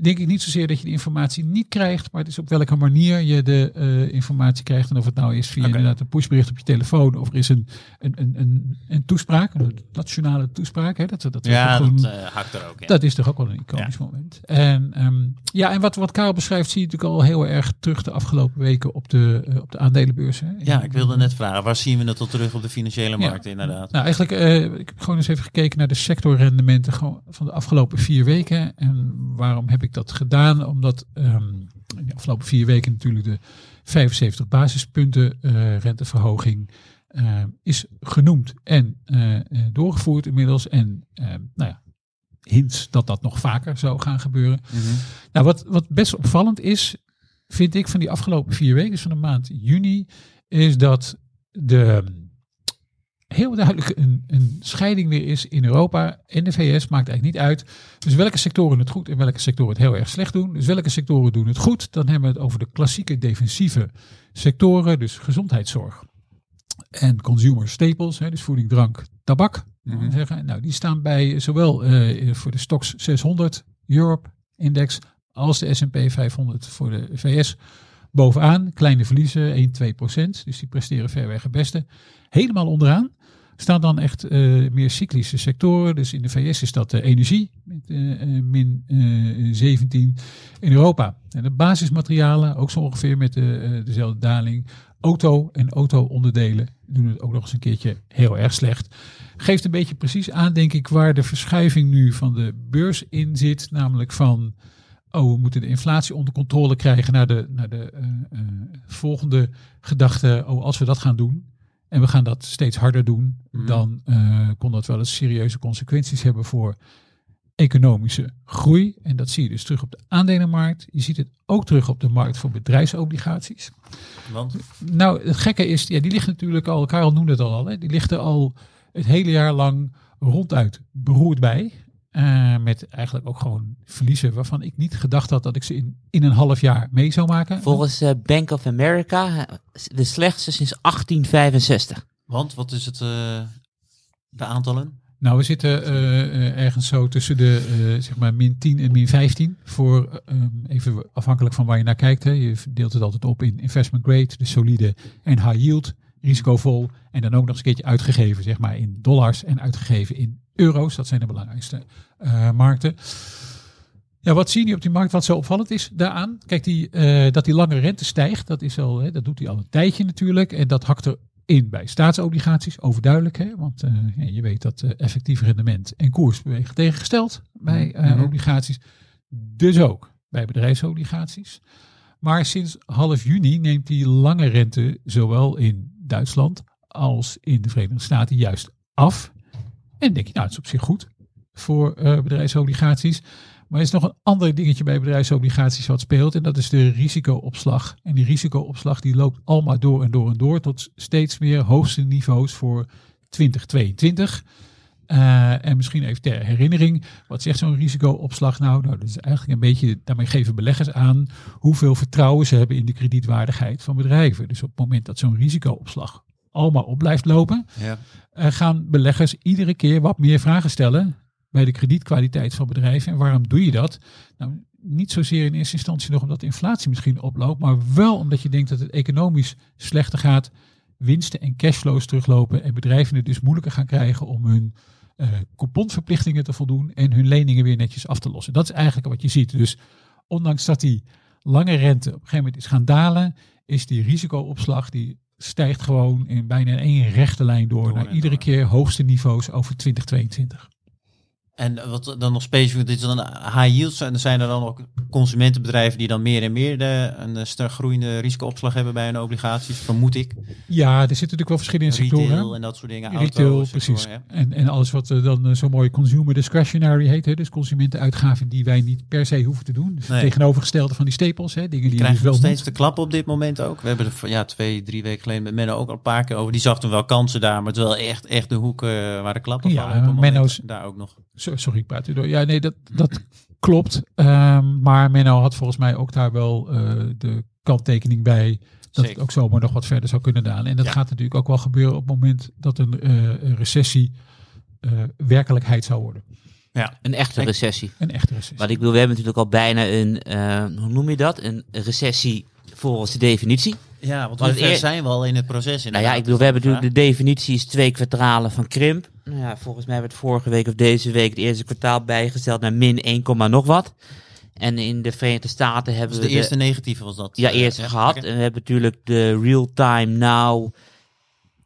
denk ik niet zozeer dat je de informatie niet krijgt. Maar het is op welke manier je de eh, informatie krijgt. En of het nou is via inderdaad een pushbericht op je telefoon. Of er is een, een, een, een, een toespraak. Een nationale toespraak. Hè, dat, dat, Ja, gewoon- dat eh, hakt er ook in. dat is toch ook wel een iconisch moment. En, ehm, ja, en wat, wat Karel beschrijft, zie je natuurlijk al heel erg terug de afgelopen weken op de, eh, op de aandelenbeurs. Hè. Ja, ik wilde net vragen, waar zien we het tot terug op de financiële Ja. markt inderdaad? Nou, eigenlijk, ik heb gewoon eens even gekeken naar de sectorrendementen van de afgelopen vier weken. En waarom heb ik dat gedaan? Omdat ehm, in de afgelopen vier weken natuurlijk de 75 basispunten eh, renteverhoging eh, is genoemd en eh, eh, doorgevoerd inmiddels. En eh, nou ja, hints dat dat nog vaker zou gaan gebeuren. Nou, wat, wat best opvallend is, vind ik van die afgelopen vier weken, dus van de maand juni, is dat de heel duidelijk een, een scheiding weer is in Europa en de VS. Maakt eigenlijk niet uit. Dus welke sectoren het goed en welke sectoren het heel erg slecht doen. Dus welke sectoren doen het goed? Dan hebben we het over de klassieke defensieve sectoren, dus gezondheidszorg en consumer staples, hè, dus voeding, drank, tabak. we zeggen. Nou, die staan bij zowel eh, voor de Stoxx 600 Europe Index als de S&P 500 voor de VS bovenaan. Kleine verliezen, 1, 2 procent. Dus die presteren verreweg het beste. Helemaal onderaan staan dan echt eh, meer cyclische sectoren. Dus in de VS is dat de energie met eh, eh, min eh, 17. In Europa en de basismaterialen ook zo ongeveer met de, eh, dezelfde daling. Auto en auto-onderdelen doen het ook nog eens een keertje heel erg slecht. Geeft een beetje precies aan, denk ik, waar de verschuiving nu van de beurs in zit. Namelijk van, oh, we moeten de inflatie onder controle krijgen naar de, naar de eh, eh, volgende gedachte. Oh, als we dat gaan doen en we gaan dat steeds harder doen, Mhm. dan eh, kon dat wel eens serieuze consequenties hebben voor economische groei. En dat zie je dus terug op de aandelenmarkt. Je ziet het ook terug op de markt voor bedrijfsobligaties. Want Nou, het gekke is, ja, die ligt natuurlijk al, Karel noemde het al, hè, die ligt er al het hele jaar lang ronduit beroerd bij. Eh, met eigenlijk ook gewoon verliezen waarvan ik niet gedacht had dat ik ze in, in een half jaar mee zou maken. Volgens eh, Bank of America eh, de slechtste sinds 1865. Want wat is het, eh, de aantallen? Nou, we zitten eh, eh, ergens zo tussen de eh, zeg maar min 10 en min 15. Voor eh, um, even afhankelijk van waar je naar kijkt. Hè. Je deelt het altijd op in investment grade, de solide en high yield, risicovol. En dan ook nog eens een keertje uitgegeven zeg maar, in dollars en uitgegeven in euro's. Dat zijn de belangrijkste eh, markten. Ja, wat zie je op die markt? Wat zo opvallend is daaraan? Kijk, die, eh, dat die lange rente stijgt, dat, is al, hè, dat doet hij al een tijdje natuurlijk. En dat hakt erin bij staatsobligaties, overduidelijk. Hè? Want eh, je weet dat effectief rendement en koers bewegen tegengesteld bij obligaties. Dus ook bij bedrijfsobligaties. Maar sinds half juni neemt die lange rente zowel in Duitsland als in de Verenigde Staten juist af. En denk je, nou, het is op zich goed voor eh, bedrijfsobligaties. Maar er is nog een ander dingetje bij bedrijfsobligaties wat speelt. En dat is de risicoopslag. En die risicoopslag die loopt allemaal door en door en door. Tot steeds meer hoogste niveaus voor 2022. Eh, en misschien even ter herinnering. Wat zegt zo'n risicoopslag nou? Nou, dat is eigenlijk een beetje, daarmee geven beleggers aan hoeveel vertrouwen ze hebben in de kredietwaardigheid van bedrijven. Dus op het moment dat zo'n risicoopslag allemaal op blijft lopen, Ja. eh, gaan beleggers iedere keer wat meer vragen stellen bij de kredietkwaliteit van bedrijven. En waarom doe je dat? Nou, niet zozeer in eerste instantie nog omdat de inflatie misschien oploopt, maar wel omdat je denkt dat het economisch slechter gaat, winsten en cashflows teruglopen en bedrijven het dus moeilijker gaan krijgen om hun eh couponverplichtingen te voldoen en hun leningen weer netjes af te lossen. Dat is eigenlijk wat je ziet. Dus ondanks dat die lange rente op een gegeven moment is gaan dalen, is die risicoopslag die stijgt gewoon in bijna één rechte lijn door, Door naar iedere door. keer hoogste niveaus over 2022. En wat dan nog specifiek, dit is dan high yield, zijn, zijn er dan ook consumentenbedrijven die dan meer en meer de, een sterk groeiende risicoopslag hebben bij hun obligaties, vermoed ik. Ja, er zitten natuurlijk wel verschillende sectoren. Retail en dat soort dingen. Retail, auto, precies. sector. En, en alles wat eh, dan eh, zo mooi consumer discretionary heet. Hè? Dus consumentenuitgaven die wij niet per se hoeven te doen. Dus Nee. tegenovergestelde van die stapels. Hè? Dingen die Krijgen dus we wel nog steeds moet. de klap op dit moment ook? We hebben er ja, twee, drie weken geleden met Menno ook al een paar keer over. Die zag toen wel kansen daar, maar het wel echt, echt de hoek eh, waar de klappen Ja, vallen. op het moment. Menno's- Daar ook nog. Sorry, ik praat u door. Ja, nee, dat, dat klopt. Ehm, maar Menno had volgens mij ook daar wel eh, de kanttekening bij. dat Zeker. het ook zomaar nog wat verder zou kunnen dalen. En dat Ja. gaat natuurlijk ook wel gebeuren op het moment dat een, eh, recessie eh, werkelijkheid zou worden. Een echte recessie. Een echte recessie. Maar ik bedoel, we hebben natuurlijk al bijna een, eh, hoe noem je dat? Een recessie volgens de definitie. Ja, want hoe ver eer- zijn we al in het proces? Nou ja, inderdaad, ik bedoel, we hebben natuurlijk de definitie is twee kwartalen van krimp. Nou ja, volgens mij hebben we het vorige week of deze week het eerste kwartaal bijgesteld naar min 1, komma nog wat. En in de Verenigde Staten hebben Dus we de eerste negatieve was dat? ja, eh, eerst gehad. En we hebben natuurlijk de real-time now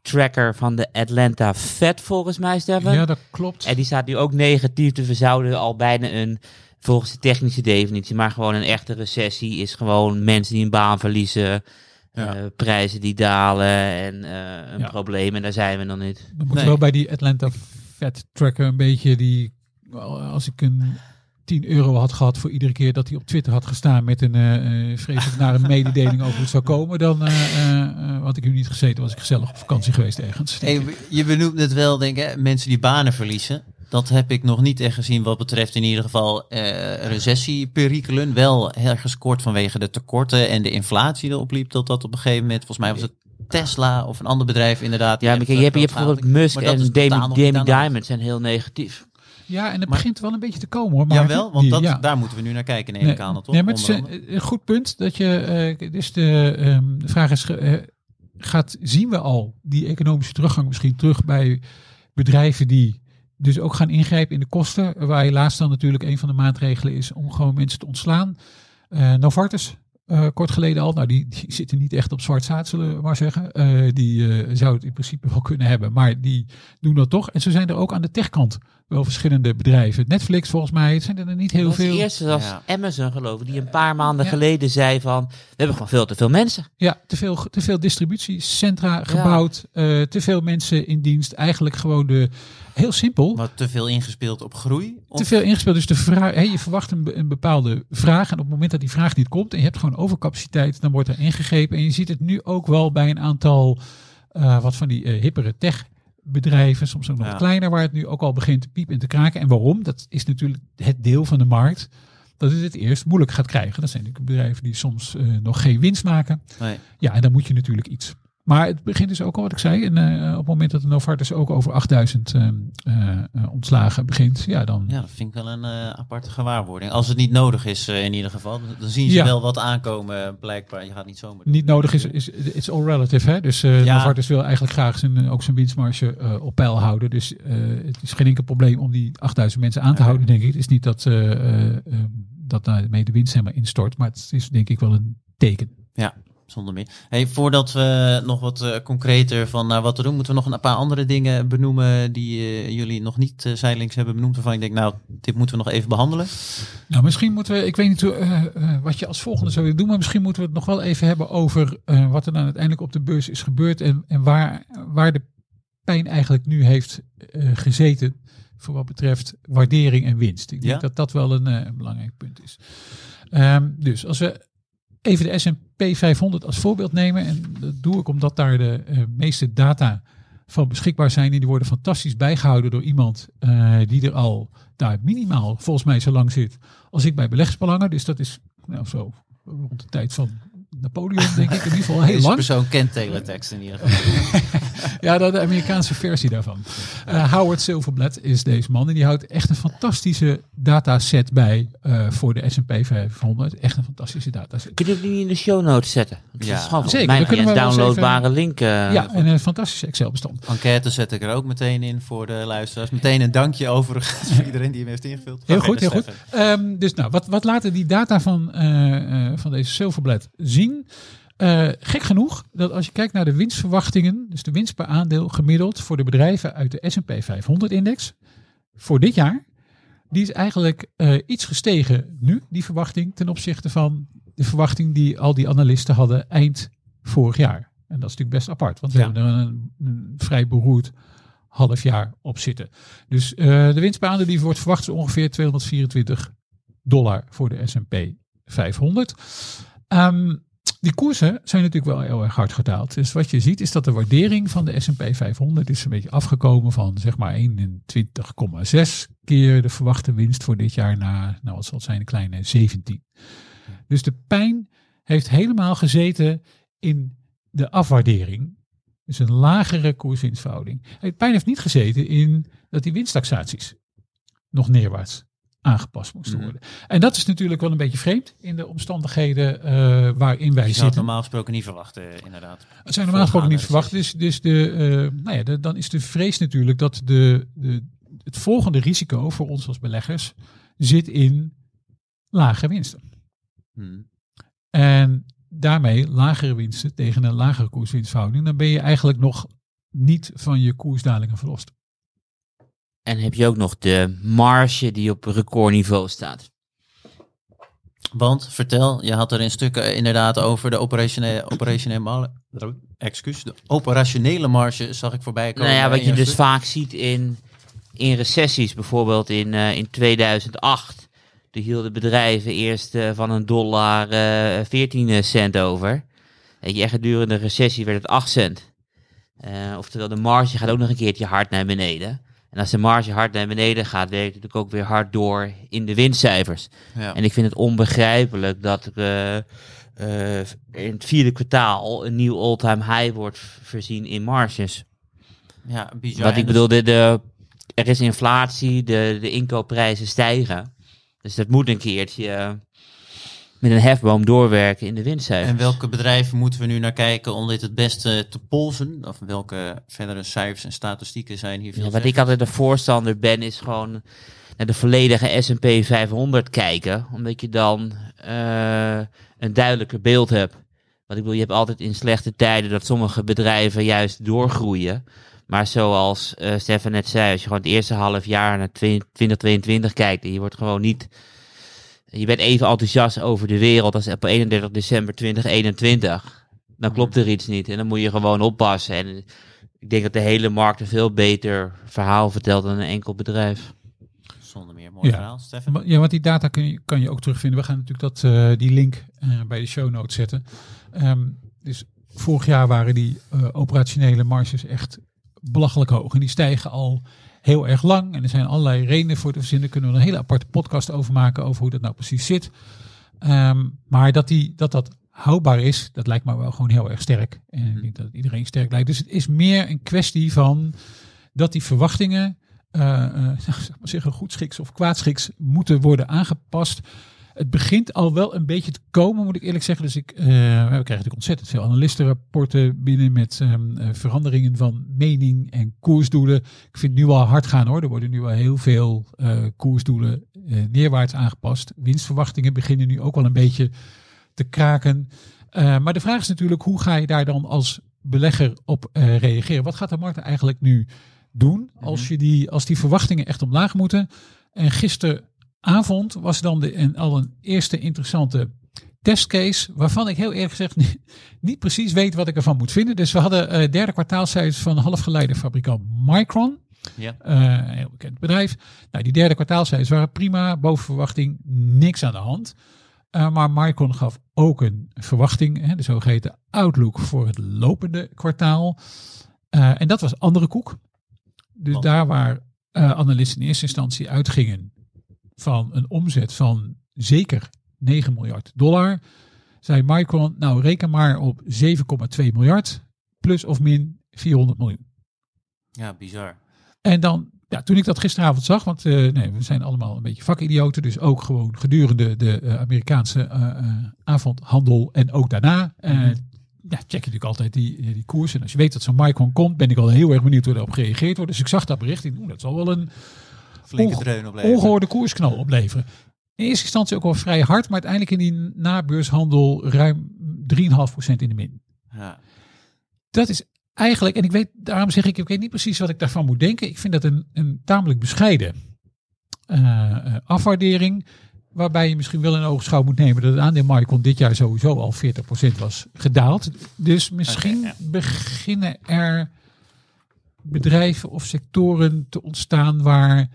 tracker van de Atlanta Fed volgens mij, Stefan. ja, dat klopt. En die staat nu ook negatief, dus we zouden al bijna een, volgens de technische definitie, maar gewoon een echte recessie is gewoon mensen die een baan verliezen, Ja. eh, prijzen die dalen en eh, een Ja. probleem. En daar zijn we nog niet. Dan moet Nee. wel bij die Atlanta Fat Tracker een beetje die. Als ik een 10 euro had gehad voor iedere keer dat hij op Twitter had gestaan met een eh eh, vreselijk naar een mededeling over hoe het zou komen, dan eh, eh, eh, had ik nu niet gezeten. Was ik gezellig op vakantie geweest ergens. Hey, je benoemt het wel, denk ik, hè, mensen die banen verliezen. Dat heb ik nog niet echt gezien wat betreft in ieder geval eh recessieperikelen. Wel ergens kort vanwege de tekorten en de inflatie die opliep. Dat dat op een gegeven moment, volgens mij was het Tesla of een ander bedrijf inderdaad. Ja, maar kijk, je hebt, je hebt bijvoorbeeld Musk Maar en Demi. Diamond zijn heel negatief. Ja, en het Maar- begint wel een beetje te komen hoor. Maarten. Jawel, want dat, ja. daar moeten we nu naar kijken, neem Nee, ik aan. Toch? nee, maar het is een, goed punt dat je. eh, dus de, ehm, de vraag is: eh, gaat, zien we al die economische teruggang misschien terug bij bedrijven die dus ook gaan ingrijpen in de kosten? Waar helaas dan natuurlijk een van de maatregelen is om gewoon mensen te ontslaan. Eh Novartis. eh, kort geleden al, nou die, die zitten niet echt op zwart zaad, zullen we maar zeggen. Eh, die zou het in principe wel kunnen hebben, maar die doen dat toch. En zo zijn er ook aan de techkant wel verschillende bedrijven. Netflix volgens mij, het zijn er niet heel veel. de eerste was Ja. Amazon geloof ik, die een paar maanden Ja. geleden zei van, we hebben gewoon veel te veel mensen. Ja, te veel, te veel distributiecentra gebouwd, eh, te veel mensen in dienst. Eigenlijk gewoon de, heel simpel, Maar te veel ingespeeld op groei? Of- te veel ingespeeld. Dus de vraag, hè, je verwacht een, een bepaalde vraag en op het moment dat die vraag niet komt en je hebt gewoon overcapaciteit, dan wordt er ingegrepen. En je ziet het nu ook wel bij een aantal eh, wat van die eh, hippere tech bedrijven, soms ook nog Ja. wat kleiner, waar het nu ook al begint te piepen en te kraken. En waarom? Dat is natuurlijk het deel van de markt dat het het eerst moeilijk gaat krijgen. Dat zijn natuurlijk bedrijven die soms eh, nog geen winst maken. Nee. Ja, en dan moet je natuurlijk iets. Maar het begint dus ook al wat ik zei. En eh, op het moment dat de Novartis ook over 8000 eh, eh, ontslagen begint, ja, dan. Ja, dat vind ik wel een aparte gewaarwording. Als het niet nodig is in ieder geval, dan zien ze Ja. wel wat aankomen blijkbaar. Je gaat niet zomaar doen. Niet nodig is, is it's all relative. Hè? Dus Ja. Novartis wil eigenlijk graag zijn, ook zijn winstmarge op peil houden. Dus het is geen enkel probleem om die 8000 mensen aan te houden, denk ik. Het is niet dat, dat daarmee de winst helemaal instort. Maar het is denk ik wel een teken. Zonder meer. Hey, voordat we nog wat eh, concreter van naar wat te doen, moeten we nog een paar andere dingen benoemen die eh, jullie nog niet uh, zijdelings hebben benoemd. Waarvan ik denk, nou, dit moeten we nog even behandelen. Nou, misschien moeten we, ik weet niet hoe, eh, eh, wat je als volgende zou willen doen, maar misschien moeten we het nog wel even hebben over eh, wat er dan uiteindelijk op de beurs is gebeurd en, en waar, waar de pijn eigenlijk nu heeft eh, gezeten voor wat betreft waardering en winst. Ik denk Ja. dat dat wel een, eh, een belangrijk punt is. Ehm, dus als we even de S&P 500 als voorbeeld nemen, en dat doe ik omdat daar de eh, meeste data van beschikbaar zijn en die worden fantastisch bijgehouden door iemand eh, die er al daar minimaal volgens mij zo lang zit als ik bij beleggersbelangen. Dus dat is nou zo rond de tijd van Napoleon denk ik in ieder geval heel Deze lang. persoon kent teletext in ieder geval. Ja, de, de Amerikaanse versie daarvan. Eh, Howard Silverblad is deze man. En die houdt echt een fantastische dataset bij eh, voor de S&P 500. Echt een fantastische dataset. Kun je het niet in de show notes zetten? Ja. dat is gewoon Zeker, Mijn kunnen we downloadbare link. eh, ja, en een fantastische Excel bestand. Enquête zet ik er ook meteen in voor de luisteraars. Meteen een dankje overigens voor iedereen die hem heeft ingevuld. Heel goed, heel goed. Ehm, dus nou, wat, wat laten die data van, eh, eh, van deze Silverblad zien? Eh, gek genoeg dat als je kijkt naar de winstverwachtingen, dus de winst per aandeel gemiddeld voor de bedrijven uit de S&P 500-index voor dit jaar, die is eigenlijk eh, iets gestegen nu, die verwachting, ten opzichte van de verwachting die al die analisten hadden eind vorig jaar. En dat is natuurlijk best apart, want we Ja. hebben er een, een vrij beroerd half jaar op zitten. Dus eh, de winst per aandeel die wordt verwacht is ongeveer 224 dollar voor de S&P 500. Ehm, die koersen zijn natuurlijk wel heel erg hard gedaald. Dus wat je ziet is dat de waardering van de S&P 500 is een beetje afgekomen van zeg maar 21,6 keer de verwachte winst voor dit jaar naar, nou wat zal het zijn, een kleine 17. Dus de pijn heeft helemaal gezeten in de afwaardering, dus een lagere koerswinstverhouding. Het pijn heeft niet gezeten in dat die winsttaxaties nog neerwaarts aangepast moesten Mhm. worden. En dat is natuurlijk wel een beetje vreemd in de omstandigheden eh, waarin wij Je zou het zitten. normaal gesproken niet verwachten, inderdaad. Het zijn normaal gesproken niet verwacht. Dus, dus de, eh, nou ja, de- dan is de vrees natuurlijk dat de, de, het volgende risico voor ons als beleggers zit in lage winsten. Hm. En daarmee lagere winsten tegen een lagere koerswinstverhouding. Dan ben je eigenlijk nog niet van je koersdalingen verlost. En heb je ook nog de marge die op recordniveau staat. Want, vertel, je had er in stukken inderdaad over de operationele, operationele, excuus, de operationele marge, zag ik voorbij komen. Nou ja, wat je dus stuk. vaak ziet in, in recessies, bijvoorbeeld in, eh, in 2008. Toen hielden bedrijven eerst eh, van een dollar eh 14 cent over. Weet je, en gedurende de recessie werd het 8 cent. Oftewel, de marge gaat ook nog een keertje hard naar beneden. En als de marge hard naar beneden gaat, werkt het natuurlijk ook weer hard door in de winstcijfers. Ja. En ik vind het onbegrijpelijk dat eh, in het vierde kwartaal een nieuw all-time high wordt voorzien in marges. ja, bizar. Wat ik dus- bedoel, de, de, er is inflatie, de, de inkoopprijzen stijgen. Dus dat moet een keertje eh, met een hefboom doorwerken in de winstcijfers. En welke bedrijven moeten we nu naar kijken om dit het beste te polsen? Of welke verdere cijfers en statistieken zijn hier Ja, wat ik altijd een voorstander ben, is gewoon naar de volledige S&P 500 kijken. Omdat je dan eh, een duidelijker beeld hebt. Want ik bedoel, je hebt altijd in slechte tijden dat sommige bedrijven juist doorgroeien. Maar zoals eh Stefan net zei, als je gewoon het eerste half jaar naar 2022 kijkt en je wordt gewoon niet... Je bent even enthousiast over de wereld als op 31 december 2021. Dan klopt er iets niet en dan moet je gewoon oppassen. En ik denk dat de hele markt een veel beter verhaal vertelt dan een enkel bedrijf. Zonder meer. Mooi Ja. verhaal, Stefan. Maar- Ja, want die data kun je, kan je ook terugvinden. We gaan natuurlijk dat, eh, die link eh, bij de show notes zetten. Ehm, dus vorig jaar waren die eh, operationele marges echt belachelijk hoog. En die stijgen al heel erg lang. En er zijn allerlei redenen voor te verzinnen. Daar kunnen we een hele aparte podcast over maken. Over hoe dat nou precies zit. Ehm, maar dat, die, dat dat houdbaar is, dat lijkt me wel gewoon heel erg sterk. En ik denk dat iedereen sterk lijkt. Dus het is meer een kwestie van dat die verwachtingen, eh, eh, zeg maar zeggen, goedschiks of kwaadschiks, moeten worden aangepast. Het begint al wel een beetje te komen, moet ik eerlijk zeggen. Dus ik, eh, we krijgen natuurlijk ontzettend veel analistenrapporten binnen met ehm, eh, veranderingen van mening en koersdoelen. Ik vind het nu al hard gaan hoor. Er worden nu al heel veel eh, koersdoelen neerwaarts aangepast. Winstverwachtingen beginnen nu ook wel een beetje te kraken. Maar de vraag is natuurlijk, hoe ga je daar dan als belegger op reageren? Wat gaat de markt eigenlijk nu doen als, je die, als die verwachtingen echt omlaag moeten? En gisteravond was dan de, en al een eerste interessante testcase, waarvan ik heel eerlijk gezegd niet, niet precies weet wat ik ervan moet vinden. Dus we hadden eh derde kwartaalcijfers van halfgeleiderfabrikant Micron. Ja. Eh, een heel bekend bedrijf. Nou, die derde kwartaalcijfers waren prima, boven verwachting, niks aan de hand. Uh, maar Micron gaf ook een verwachting, hè, de zogeheten outlook voor het lopende kwartaal. Uh, en dat was andere koek. Dus Want? daar waar uh, analisten in eerste instantie uitgingen van een omzet van zeker 9 miljard dollar, zei Micron, nou reken maar op 7,2 miljard, plus of min 400 miljoen. Ja, bizar. En dan, ja, toen ik dat gisteravond zag, want uh, nee, we zijn allemaal een beetje vakidioten, dus ook gewoon gedurende de uh, Amerikaanse uh, avondhandel en ook daarna. Mm -hmm. Ja, check je natuurlijk altijd die, die koers. En als je weet dat zo'n Micron komt, ben ik al heel erg benieuwd hoe erop gereageerd wordt. Dus ik zag dat bericht. Ik, dat zal wel een flinke dreun opleveren. ongehoorde koersknal opleveren. In eerste instantie ook wel vrij hard, maar uiteindelijk in die nabeurshandel ruim 3,5% in de min. Ja. Dat is eigenlijk, en ik weet, daarom zeg ik, ik weet niet precies wat ik daarvan moet denken. Ik vind dat een, een tamelijk bescheiden uh, afwaardering. Waarbij je misschien wel in oogschouw moet nemen dat het aandeel Micron dit jaar sowieso al 40% was gedaald. Dus misschien okay, ja. beginnen er bedrijven of sectoren te ontstaan waar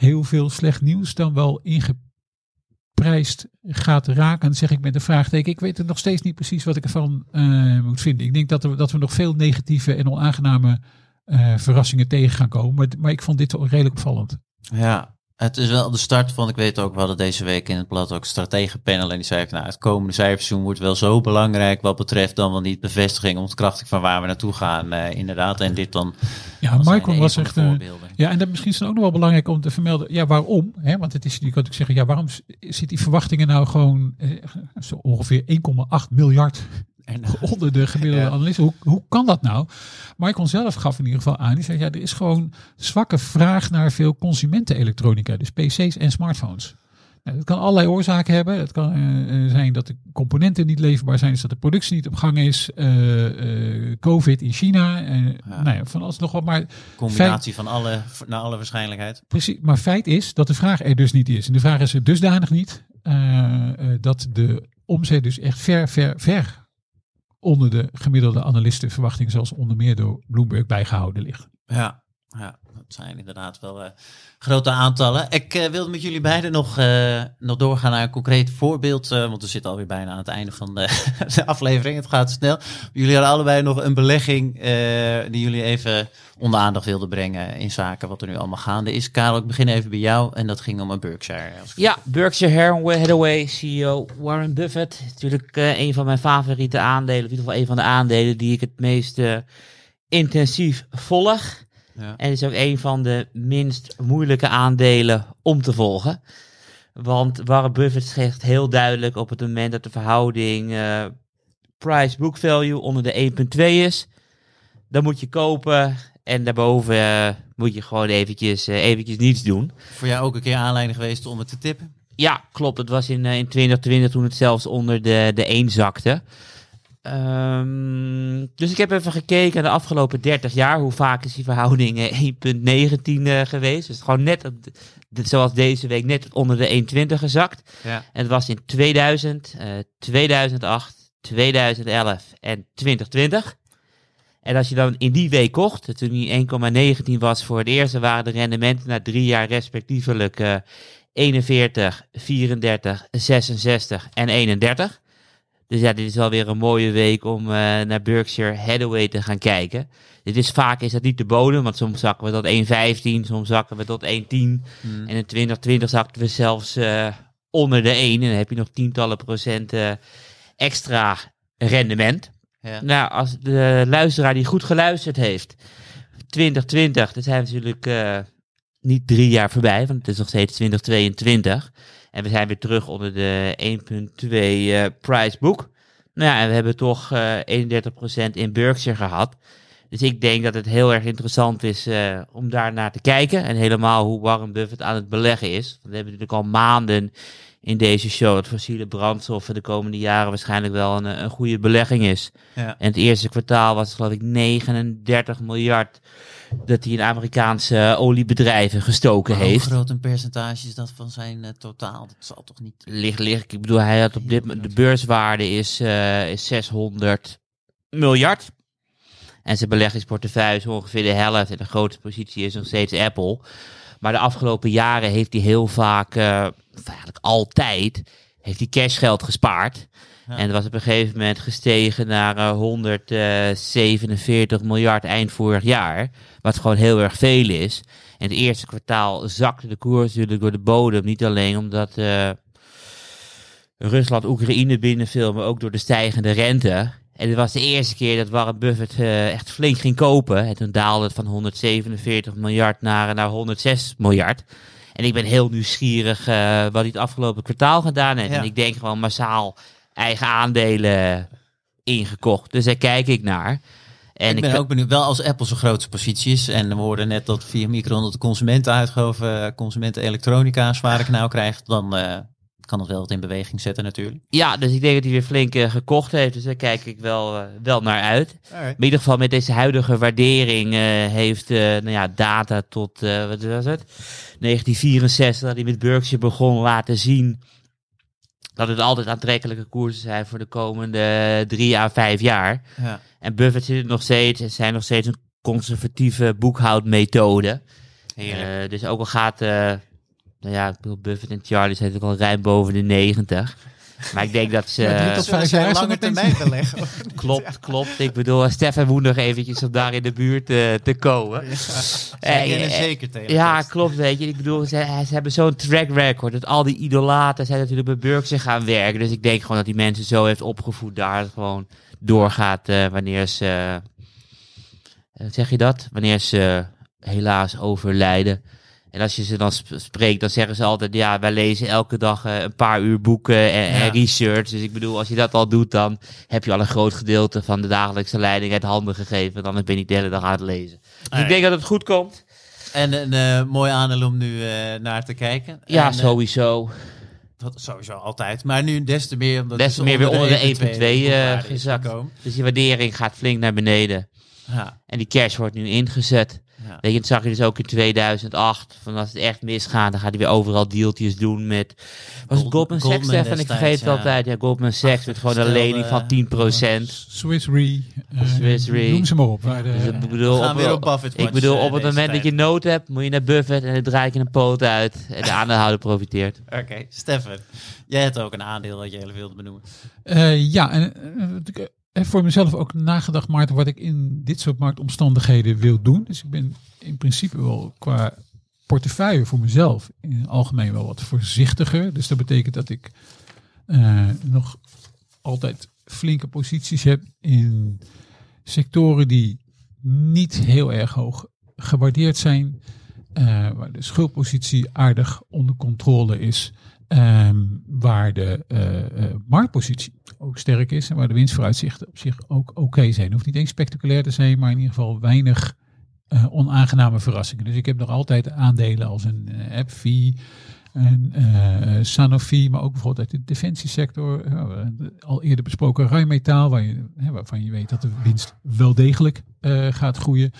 heel veel slecht nieuws dan wel ingeprijsd gaat raken. Zeg ik met een vraagteken. Ik weet het nog steeds niet precies wat ik ervan uh, moet vinden. Ik denk dat, er, dat we nog veel negatieve en onaangename uh, verrassingen tegen gaan komen. Maar, maar ik vond dit redelijk opvallend. Ja, Het is wel de start van, ik weet ook, we hadden deze week in het blad ook strategenpanel en die zei, nou, het komende cijferseizoen wordt wel zo belangrijk wat betreft dan wel niet bevestiging, ontkrachting van waar we naartoe gaan, eh, inderdaad. En dit dan Ja, Michael was echt een. voorbeelden. Ja, en dat misschien is het ook nog wel belangrijk om te vermelden. Ja, waarom? Hè? Want het is, je kan natuurlijk zeggen, ja, waarom zit die verwachtingen nou gewoon eh, zo ongeveer 1,8 miljard En, onder de gemiddelde Ja. analisten? Hoe, hoe kan dat nou? Michael zelf gaf in ieder geval aan, die zei, ja, er is gewoon zwakke vraag naar veel consumentenelektronica, dus PC's en smartphones. Nou, dat kan allerlei oorzaken hebben. Het kan eh, eh, zijn dat de componenten niet leverbaar zijn, dus dat de productie niet op gang is, eh, COVID in China, eh, nou ja, van alles nog wat. Maar combinatie van alle, naar alle waarschijnlijkheid. Precies, maar feit is dat de vraag er dus niet is. En de vraag is er dusdanig niet dat de omzet dus echt ver, ver, ver onder de gemiddelde analistenverwachting, zoals onder meer door Bloomberg bijgehouden ligt. Ja, ja zijn inderdaad wel eh, grote aantallen. Ik eh, wilde met jullie beiden nog, eh, nog doorgaan naar een concreet voorbeeld. want we zitten alweer bijna aan het einde van de, de aflevering. Het gaat snel. Jullie hadden allebei nog een belegging die jullie even onder aandacht wilden brengen in zaken wat er nu allemaal gaande is. Karel, ik begin even bij jou. En dat ging om een Berkshire. Ja, Berkshire Hathaway CEO Warren Buffett. Natuurlijk een van mijn favoriete aandelen. In ieder geval een van de aandelen die ik het meest intensief volg. Ja. En is ook een van de minst moeilijke aandelen om te volgen. Want Warren Buffett zegt heel duidelijk op het moment dat de verhouding eh, price-book value onder de 1.2 is. Dan moet je kopen en daarboven eh, moet je gewoon eventjes, eh, eventjes niets doen. Voor jou ook een keer aanleiding geweest om het te tippen? Ja, klopt. Het was in, in 2020 toen het zelfs onder de, de 1 zakte. Ehm, dus ik heb even gekeken de afgelopen 30 jaar. Hoe vaak is die verhouding eh, 1,19 eh, geweest? Dus gewoon net, op de- de- zoals deze week, net onder de 1,20 gezakt. Ja. En het was in 2000, eh, 2008, 2011 en 2020. En als je dan in die week kocht, toen die 1,19 was voor het eerst, waren de rendementen na drie jaar respectievelijk eh, 41, 34, 66 en 31. Dus ja, dit is wel weer een mooie week om eh, naar Berkshire Hathaway te gaan kijken. Dit is vaak is dat niet de bodem, want soms zakken we tot 1,15, soms zakken we tot 1,10. Hmm. En in 2020 zakten we zelfs eh, onder de 1 en dan heb je nog tientallen procent eh, extra rendement. Ja. Nou, als de luisteraar die goed geluisterd heeft, 2020, dan zijn natuurlijk niet drie jaar voorbij, want het is nog steeds 2022. En we zijn weer terug onder de 1.2 eh price book. Nou ja, en we hebben toch eh 31% in Berkshire gehad. Dus ik denk dat het heel erg interessant is eh, om daar naar te kijken. En helemaal hoe Warren Buffett aan het beleggen is. Want we hebben natuurlijk al maanden in deze show dat fossiele brandstoffen de komende jaren waarschijnlijk wel een, een goede belegging is. Ja. En het eerste kwartaal was het, geloof ik 39 miljard dat hij in Amerikaanse oliebedrijven gestoken Maar hoe heeft. groot een percentage is dat van zijn eh, totaal? Dat zal toch niet... Ligt, ligt. Ik bedoel, hij had op dit moment, de beurswaarde is, eh, is 600 miljard. En zijn beleggingsportefeuille is ongeveer de helft. En de grootste positie is nog steeds Apple. Maar de afgelopen jaren heeft hij heel vaak, eh, of eigenlijk altijd, heeft hij cashgeld gespaard. En dat was op een gegeven moment gestegen naar eh, 147 miljard eind vorig jaar. Wat gewoon heel erg veel is. En het eerste kwartaal zakte de koers natuurlijk door de bodem. Niet alleen omdat eh, Rusland Oekraïne binnenviel, maar ook door de stijgende rente. En het was de eerste keer dat Warren Buffett eh, echt flink ging kopen. En toen daalde het van 147 miljard naar, naar 106 miljard. En ik ben heel nieuwsgierig eh, wat hij het afgelopen kwartaal gedaan heeft. Ja. En ik denk gewoon massaal eigen aandelen ingekocht. Dus daar kijk ik naar. En ik ben ook benieuwd, wel als Apple zijn grootste positie is. En we hoorden net dat via Micron dat de consumenten uitgeven, eh, consumenten elektronica zware knauw krijgt. Dan eh, kan dat wel wat in beweging zetten natuurlijk. Ja, dus ik denk dat hij weer flink eh, gekocht heeft. Dus daar kijk ik wel, wel naar uit. Alright. in ieder geval met deze huidige waardering heeft nou ja, data tot, wat was het? 1964, dat hij met Berkshire begon, laten zien dat het altijd aantrekkelijke koersen zijn voor de komende drie à vijf jaar. Ja. En Buffett zit het nog steeds, en zijn nog steeds een conservatieve boekhoudmethode. Eh, dus ook al gaat, eh, nou ja, Buffett en Charlie zijn natuurlijk al ruim boven de 90. Maar ik denk dat ze... Ja, drie tot Zullen vijf zij jaar is lange dat termijn beleggen? Klopt, klopt. Ik bedoel, Stefan moet nog eventjes om daar in de buurt eh, te komen. Zij Eh, kennen eh, zeker tegen. Ja, klopt, weet je. Ik bedoel, ze, ze hebben zo'n track record. Dat al die idolaten zijn natuurlijk bij Burkse gaan werken. Dus ik denk gewoon dat die mensen zo heeft opgevoed daar het gewoon doorgaat eh, wanneer ze... zeg je dat? Wanneer ze helaas overlijden. En als je ze dan sp- spreekt, dan zeggen ze altijd... Ja, wij lezen elke dag eh, een paar uur boeken en, research. Dus ik bedoel, als je dat al doet, dan heb je al een groot gedeelte van de dagelijkse leiding uit handen gegeven. Dan ben je niet de hele dag aan het lezen. Dus Nee. ik denk dat het goed komt. En een eh, mooi aandeel om nu eh, naar te kijken. Ja, En, sowieso. dat sowieso altijd. Maar nu des te meer. Omdat Des te meer weer onder de 1,2 boekwaarde eh, is gezakt. Dus die waardering gaat flink naar beneden. Ja, En die cash wordt nu ingezet. Ja. Weet je, dat zag je dus ook in 2008. Van als het echt misgaat, dan gaat hij weer overal dealtjes doen met... Was het Gold- Goldman Sachs, Goldman Stefan? Ik vergeet het ja. altijd. Ja, Goldman Sachs met gewoon een lening van eh, 10%. Swiss Re. eh, Swiss Re. Noem ze maar op. Waar de, Dus ik bedoel, We gaan op, weer op Buffett ik bedoel, eh, op het moment dat je nood hebt, moet je naar Buffett en dan draai je een poot uit. En de aandeelhouder profiteert. Oké, Stefan. Jij hebt ook een aandeel dat je even wilde benoemen. Eh, ja, en heb voor mezelf ook nagedacht, Maarten, wat ik in dit soort marktomstandigheden wil doen. Dus ik ben in principe wel qua portefeuille voor mezelf in het algemeen wel wat voorzichtiger. Dus dat betekent dat ik eh, nog altijd flinke posities heb in sectoren die niet heel erg hoog gewaardeerd zijn. eh, waar de schuldpositie aardig onder controle is. Ehm, waar de eh, eh, marktpositie ook sterk is. En waar de winstvooruitzichten op zich ook oké zijn. Hoeft niet eens spectaculair te zijn, maar in ieder geval weinig eh, onaangename verrassingen. Dus ik heb nog altijd aandelen als een eh AppFi, eh, Sanofi, maar ook bijvoorbeeld uit de defensiesector. al eerder besproken Rijnmetaal, waar waarvan je weet dat de winst wel degelijk gaat groeien.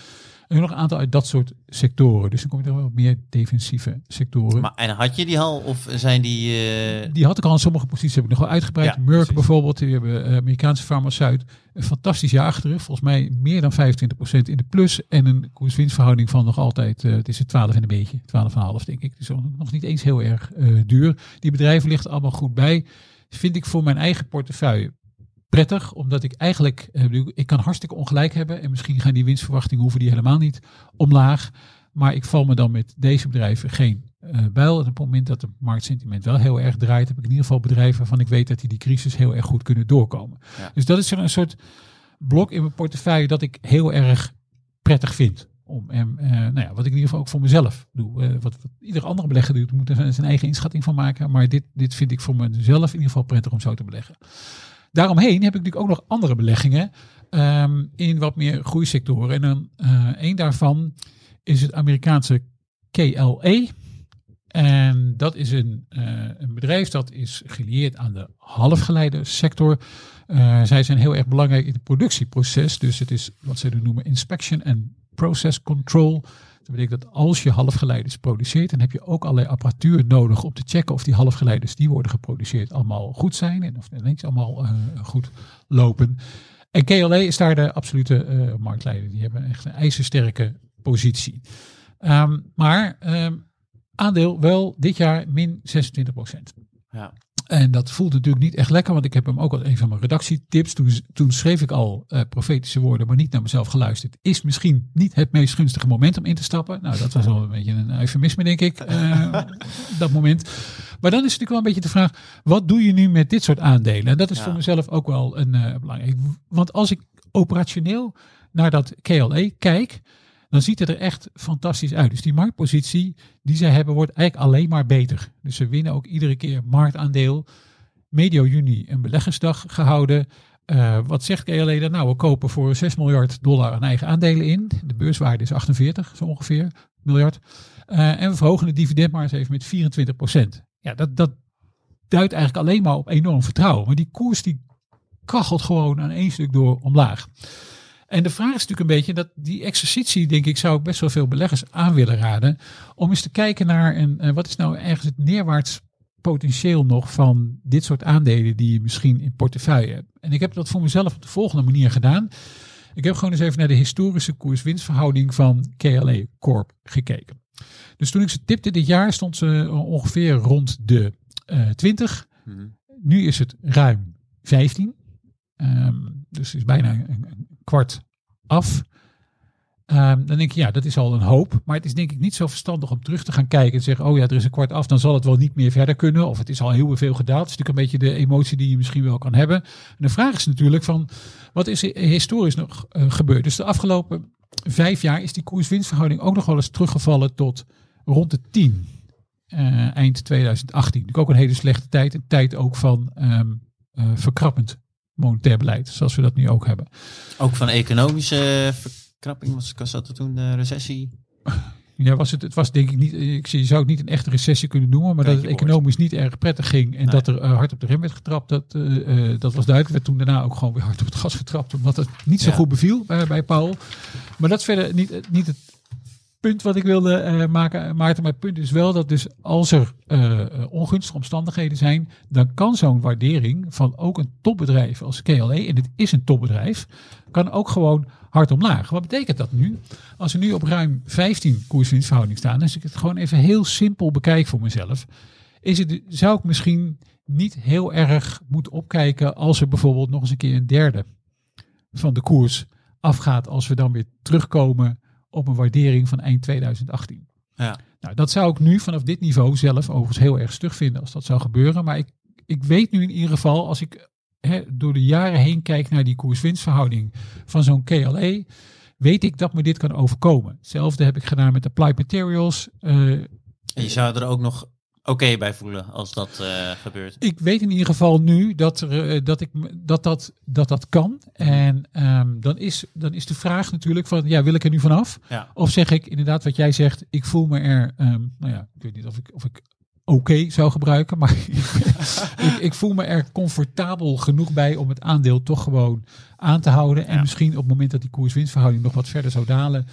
En nog een aantal uit dat soort sectoren. Dus dan kom je er wel meer defensieve sectoren. Maar, en had je die al? Of zijn die... eh, Die had ik al in sommige posities heb ik nog wel uitgebreid. Ja, Merck bijvoorbeeld, die hebben eh, Amerikaanse farmaceut. Een fantastisch jaar achter. Volgens mij meer dan 25% in de plus. En een koers-winstverhouding van nog altijd, eh, het is het 12 en een beetje, 12,5 denk ik. Dus nog niet eens heel erg duur. Die bedrijven liggen allemaal goed bij. Vind ik voor mijn eigen portefeuille prettig, omdat ik eigenlijk, eh, ik kan hartstikke ongelijk hebben en misschien gaan die winstverwachtingen hoeven die helemaal niet omlaag. Maar ik val me dan met deze bedrijven geen eh bijl. En op het moment dat het marktsentiment wel heel erg draait, heb ik in ieder geval bedrijven waarvan ik weet dat die die crisis heel erg goed kunnen doorkomen. Ja. Dus dat is een soort blok in mijn portefeuille dat ik heel erg prettig vind. Om, en, eh, nou ja, wat ik in ieder geval ook voor mezelf doe. Eh, wat, wat ieder andere belegger doet, moet er zijn eigen inschatting van maken. Maar dit, dit vind ik voor mezelf in ieder geval prettig om zo te beleggen. Daaromheen heb ik natuurlijk ook nog andere beleggingen ehm, in wat meer groeisectoren. En dan eh daarvan is het Amerikaanse KLE. En dat is een, eh, een bedrijf dat is gelieerd aan de halfgeleidensector. Eh zij zijn heel erg belangrijk in het productieproces. Dus het is wat ze noemen inspection en process control. Dat betekent dat als je halfgeleiders produceert, dan heb je ook allerlei apparatuur nodig om te checken of die halfgeleiders die worden geproduceerd allemaal goed zijn en of de links allemaal eh, goed lopen. En KLE is daar de absolute eh, marktleider. Die hebben echt een ijzersterke positie. Ehm, maar ehm, aandeel wel dit jaar min 26 ja. En dat voelt natuurlijk niet echt lekker, want ik heb hem ook als een van mijn redactietips. Toen, toen schreef ik al eh, profetische woorden, maar niet naar mezelf geluisterd. Is misschien niet het meest gunstige moment om in te stappen. Nou, dat was wel een beetje een eufemisme, denk ik, eh, dat moment. Maar dan is het natuurlijk wel een beetje de vraag, wat doe je nu met dit soort aandelen? En dat is Ja. voor mezelf ook wel een eh, belangrijk. Want als ik operationeel naar dat KLE kijk, dan ziet het er echt fantastisch uit. Dus die marktpositie die zij hebben, wordt eigenlijk alleen maar beter. Dus ze winnen ook iedere keer marktaandeel. Medio juni een beleggersdag gehouden. Eh, wat zegt KLE dan? Nou, we kopen voor 6 miljard dollar aan eigen aandelen in. De beurswaarde is 48, zo ongeveer, miljard. Eh, en we verhogen de dividendmarge even met 24 procent. Ja, dat, dat duidt eigenlijk alleen maar op enorm vertrouwen. Maar die koers die kachelt gewoon aan één stuk door omlaag. En de vraag is natuurlijk een beetje dat die exercitie, denk ik, zou ik best wel veel beleggers aan willen raden. Om eens te kijken naar een, eh, wat is nou ergens het neerwaarts potentieel nog van dit soort aandelen die je misschien in portefeuille hebt. En ik heb dat voor mezelf op de volgende manier gedaan. Ik heb gewoon eens even naar de historische koers-winstverhouding van KLE Corp gekeken. Dus toen ik ze tipte dit jaar stond ze ongeveer rond de eh 20. Mhm. nu is het ruim 15. Ehm, dus is bijna een, een kwart af. Ehm, dan denk je, ja, dat is al een hoop. Maar het is denk ik niet zo verstandig om terug te gaan kijken en zeggen, oh ja, er is een kwart af, dan zal het wel niet meer verder kunnen. Of het is al heel veel gedaald. Het is natuurlijk een beetje de emotie die je misschien wel kan hebben. En de vraag is natuurlijk van, wat is historisch nog eh, gebeurd? Dus de afgelopen vijf jaar is die koers-winstverhouding ook nog wel eens teruggevallen tot rond de 10. eh, eind 2018. Natuurlijk ook een hele slechte tijd. Een tijd ook van eh, verkrappend monetair beleid, zoals we dat nu ook hebben. Ook van economische verkrapping, was, was dat toen de recessie? Ja, was het, het was denk ik niet, ik zie- je zou het niet een echte recessie kunnen noemen, maar dat het economisch niet erg prettig ging en Nee. dat er eh, hard op de rem werd getrapt, dat, eh, eh, dat was duidelijk. Werd toen daarna ook gewoon weer hard op het gas getrapt, omdat het niet zo Ja. goed beviel bij, bij Paul. Maar dat is verder niet, niet het punt wat ik wilde eh, maken, Maarten. Maar het punt is wel dat dus als er eh, ongunstige omstandigheden zijn, dan kan zo'n waardering van ook een topbedrijf als KLE, en het is een topbedrijf, kan ook gewoon hard omlaag. Wat betekent dat nu? Als we nu op ruim 15 koerswinstverhouding staan, als ik het gewoon even heel simpel bekijk voor mezelf, is het, zou ik misschien niet heel erg moeten opkijken als er bijvoorbeeld nog eens een keer een derde van de koers afgaat als we dan weer terugkomen op een waardering van eind 2018. Ja. Nou, dat zou ik nu vanaf dit niveau zelf overigens heel erg stug vinden als dat zou gebeuren. Maar ik, ik weet nu in ieder geval, als ik hè, door de jaren heen kijk naar die koers-winstverhouding van zo'n KLE, weet ik dat me dit kan overkomen. Hetzelfde heb ik gedaan met Applied Materials. Eh, En je zou er ook nog oké bij voelen als dat eh, gebeurt. ik weet in ieder geval nu dat, er, eh, dat, ik, dat, dat, dat dat kan. En ehm, dan, is, dan is de vraag natuurlijk van, ja, wil ik er nu vanaf? Ja. Of zeg ik inderdaad wat jij zegt, ik voel me er, ehm, nou ja, ik weet niet of ik, of ik oké zou gebruiken, maar ik, ik voel me er comfortabel genoeg bij om het aandeel toch gewoon aan te houden. En Ja. misschien op het moment dat die koers-winstverhouding nog wat verder zou dalen,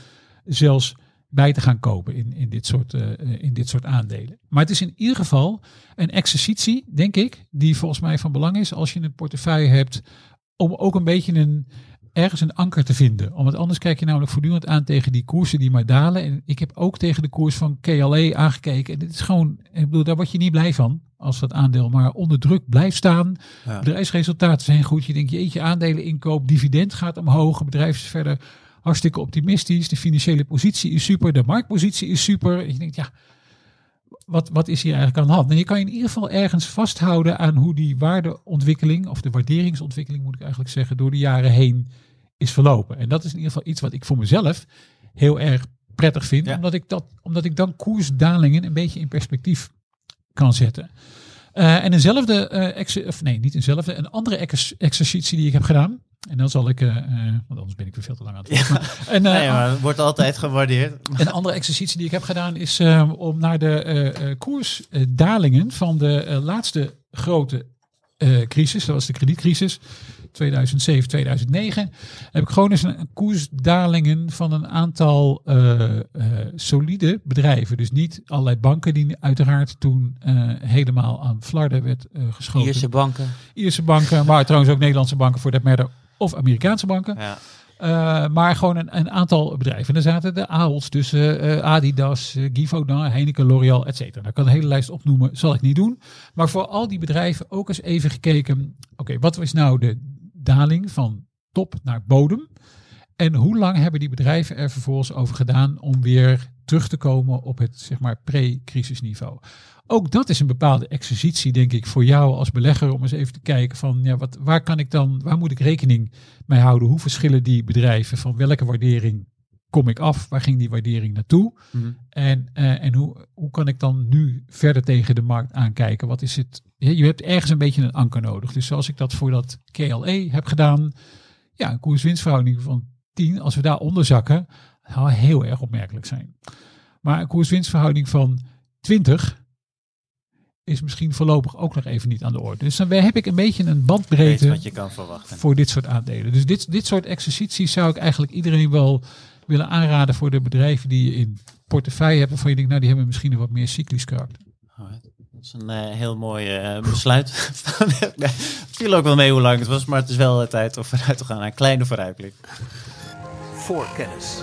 zelfs bij te gaan kopen in, in, dit soort, eh, eh, in dit soort aandelen. Maar het is in ieder geval een exercitie, denk ik, die volgens mij van belang is als je een portefeuille hebt, om ook een beetje een, ergens een anker te vinden. Want anders kijk je namelijk voortdurend aan tegen die koersen die maar dalen. En ik heb ook tegen de koers van KLE aangekeken. En dit is gewoon, ik bedoel, daar word je niet blij van. Als dat aandeel maar onder druk blijft staan. Ja. Bedrijfsresultaten zijn goed. Je denkt, jeetje, aandelen inkoop, dividend gaat omhoog. Bedrijf is verder hartstikke optimistisch. De financiële positie is super. De marktpositie is super. En je denkt, ja, wat, wat is hier eigenlijk aan de hand? En je kan je in ieder geval ergens vasthouden aan hoe die waardeontwikkeling, of de waarderingsontwikkeling moet ik eigenlijk zeggen, door de jaren heen is verlopen. En dat is in ieder geval iets wat ik voor mezelf heel erg prettig vind, Ja. omdat, ik dat, omdat ik dan koersdalingen een beetje in perspectief kan zetten. Eh, en eenzelfde, ex- of nee, niet eenzelfde, een andere ex- exercitie die ik heb gedaan. En dan zal ik, eh, want anders ben ik weer veel te lang aan het En, eh, Nee, maar het wordt altijd gewaardeerd. een andere exercitie die ik heb gedaan is om naar de koersdalingen van de laatste grote crisis, dat was de kredietcrisis, 2007, 2009, heb ik gewoon eens een koersdalingen van een aantal eh, eh, solide bedrijven. Dus niet allerlei banken die uiteraard toen eh, helemaal aan flarden werd eh, geschoten. Ierse banken. Ierse banken, maar trouwens ook Nederlandse banken voor dat matter, of Amerikaanse banken. Ja. Uh, maar gewoon een, een, aantal bedrijven. En er zaten de AOL's tussen, uh, Adidas, uh, Givaudan, Heineken, L'Oreal, et cetera. Nou, ik kan de hele lijst opnoemen, zal ik niet doen. Maar voor al die bedrijven ook eens even gekeken. Oké, wat was nou de daling van top naar bodem? En hoe lang hebben die bedrijven er vervolgens over gedaan om weer terug te komen op het zeg maar pre-crisisniveau? Ook dat is een bepaalde exercitie, denk ik, voor jou als belegger om eens even te kijken van ja, wat, waar kan ik dan, waar moet ik rekening mee houden? Hoe verschillen die bedrijven? Van welke waardering kom ik af? Waar ging die waardering naartoe? Mm-hmm. En, uh, en hoe, hoe kan ik dan nu verder tegen de markt aankijken? Wat is het? Je hebt ergens een beetje een anker nodig. Dus zoals ik dat voor dat KLE heb gedaan, ja, een koers-winstverhouding van 10, als we daar onder zakken, zou heel erg opmerkelijk zijn. Maar een koers-winstverhouding van 20 is misschien voorlopig ook nog even niet aan de orde. Dus dan heb ik een beetje een bandbreedte wat je kan verwachten. voor dit soort aandelen. Dus dit, dit soort exercities zou ik eigenlijk iedereen wel willen aanraden voor de bedrijven die je in portefeuille hebt. Waarvan je denkt, nou die hebben misschien een wat meer cyclisch karakter. Dat is een uh, heel mooi uh, besluit. het viel ook wel mee hoe lang het was, maar het is wel tijd om vooruit te gaan naar een kleine vooruitblik. Voor kennis.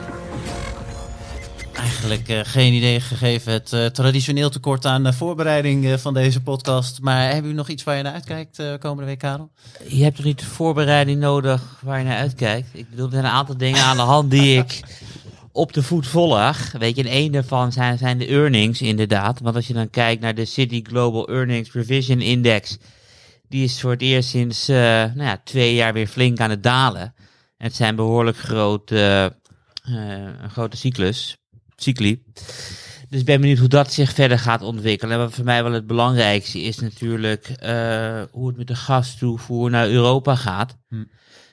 Eigenlijk eh, geen idee gegeven het eh, traditioneel tekort aan eh, voorbereiding eh, van deze podcast. Maar hebben u nog iets waar je naar uitkijkt eh, komende week, Karel? Je hebt toch niet de voorbereiding nodig waar je naar uitkijkt? Ik bedoel, er zijn een aantal dingen aan de hand die ik op de voet volg. Weet je, en één daarvan zijn, zijn de earnings inderdaad. Want als je dan kijkt naar de City Global Earnings Revision Index, die is voor het eerst sinds eh, nou ja, twee jaar weer flink aan het dalen. Het zijn behoorlijk grote, eh, een grote cyclus, cycli. Dus ik ben benieuwd hoe dat zich verder gaat ontwikkelen. En wat voor mij wel het belangrijkste is natuurlijk eh, hoe het met de gastoevoer naar Europa gaat. Hm.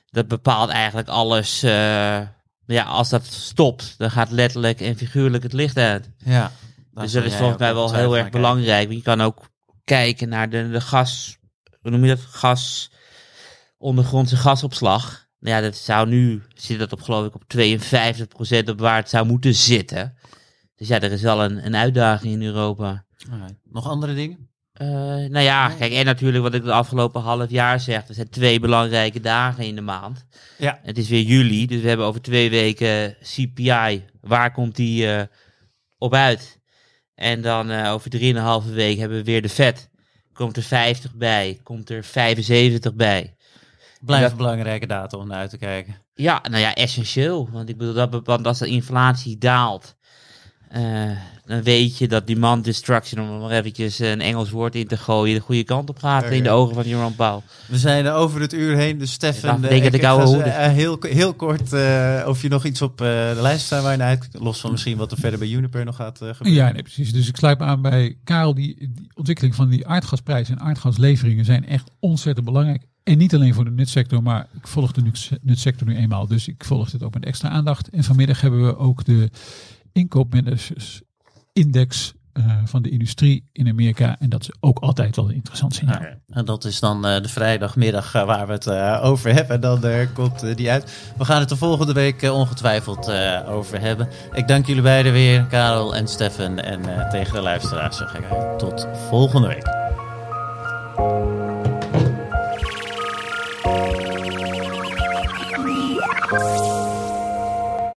Dat bepaalt eigenlijk alles. eh, ja, als dat stopt, dan gaat letterlijk en figuurlijk het licht uit. Ja. dus dat is volgens mij wel heel erg belangrijk. Je kan ook kijken naar de, de gas, hoe noem je dat? Gas, ondergrondse gasopslag. Nou Ja, dat zou nu, zit dat op geloof ik op 52% op waar het zou moeten zitten. Dus ja, er is wel een, een uitdaging in Europa. Alright. Nog andere dingen? Eh, nou ja, kijk, en natuurlijk wat ik de afgelopen half jaar zeg. Er zijn twee belangrijke dagen in de maand. Ja. Het is weer juli, dus we hebben over twee weken CPI. Waar komt die eh, op uit? En dan eh, over drieënhalve week hebben we weer de vet. Komt er 50 bij, komt er 75 bij. Blijft dat- een belangrijke data om naar uit te kijken. Ja, nou ja, essentieel. Want ik bedoel, dat, want als de inflatie daalt, eh, dan weet je dat demand destruction, om er maar eventjes een Engels woord in te gooien, de goede kant op gaat in de ogen van Jerome Powell. We zijn er over het uur heen, dus Stefan, Ja, ik denk dat ik ga oude eh, heel, heel kort eh, of je nog iets op eh, de lijst staat waar je naar uit, los van misschien wat er verder bij Juniper nog gaat gebeuren. Ja, nee, precies. Dus ik sluit me aan bij Karel. Die, die ontwikkeling van die aardgasprijzen en aardgasleveringen zijn echt ontzettend belangrijk. En niet alleen voor de nutsector, maar ik volg de nuts- nutsector nu eenmaal. Dus ik volg dit ook met extra aandacht. En vanmiddag hebben we ook de inkoopmanagersindex eh van de industrie in Amerika. En dat is ook altijd wel een interessant signaal. Ja, En dat is dan eh, de vrijdagmiddag eh, waar we het over hebben. En dan komt die uit. We gaan het de volgende week ongetwijfeld over hebben. Ik dank jullie beiden weer, Karel en Stefan. En tegen de luisteraars zeg ik tot volgende week.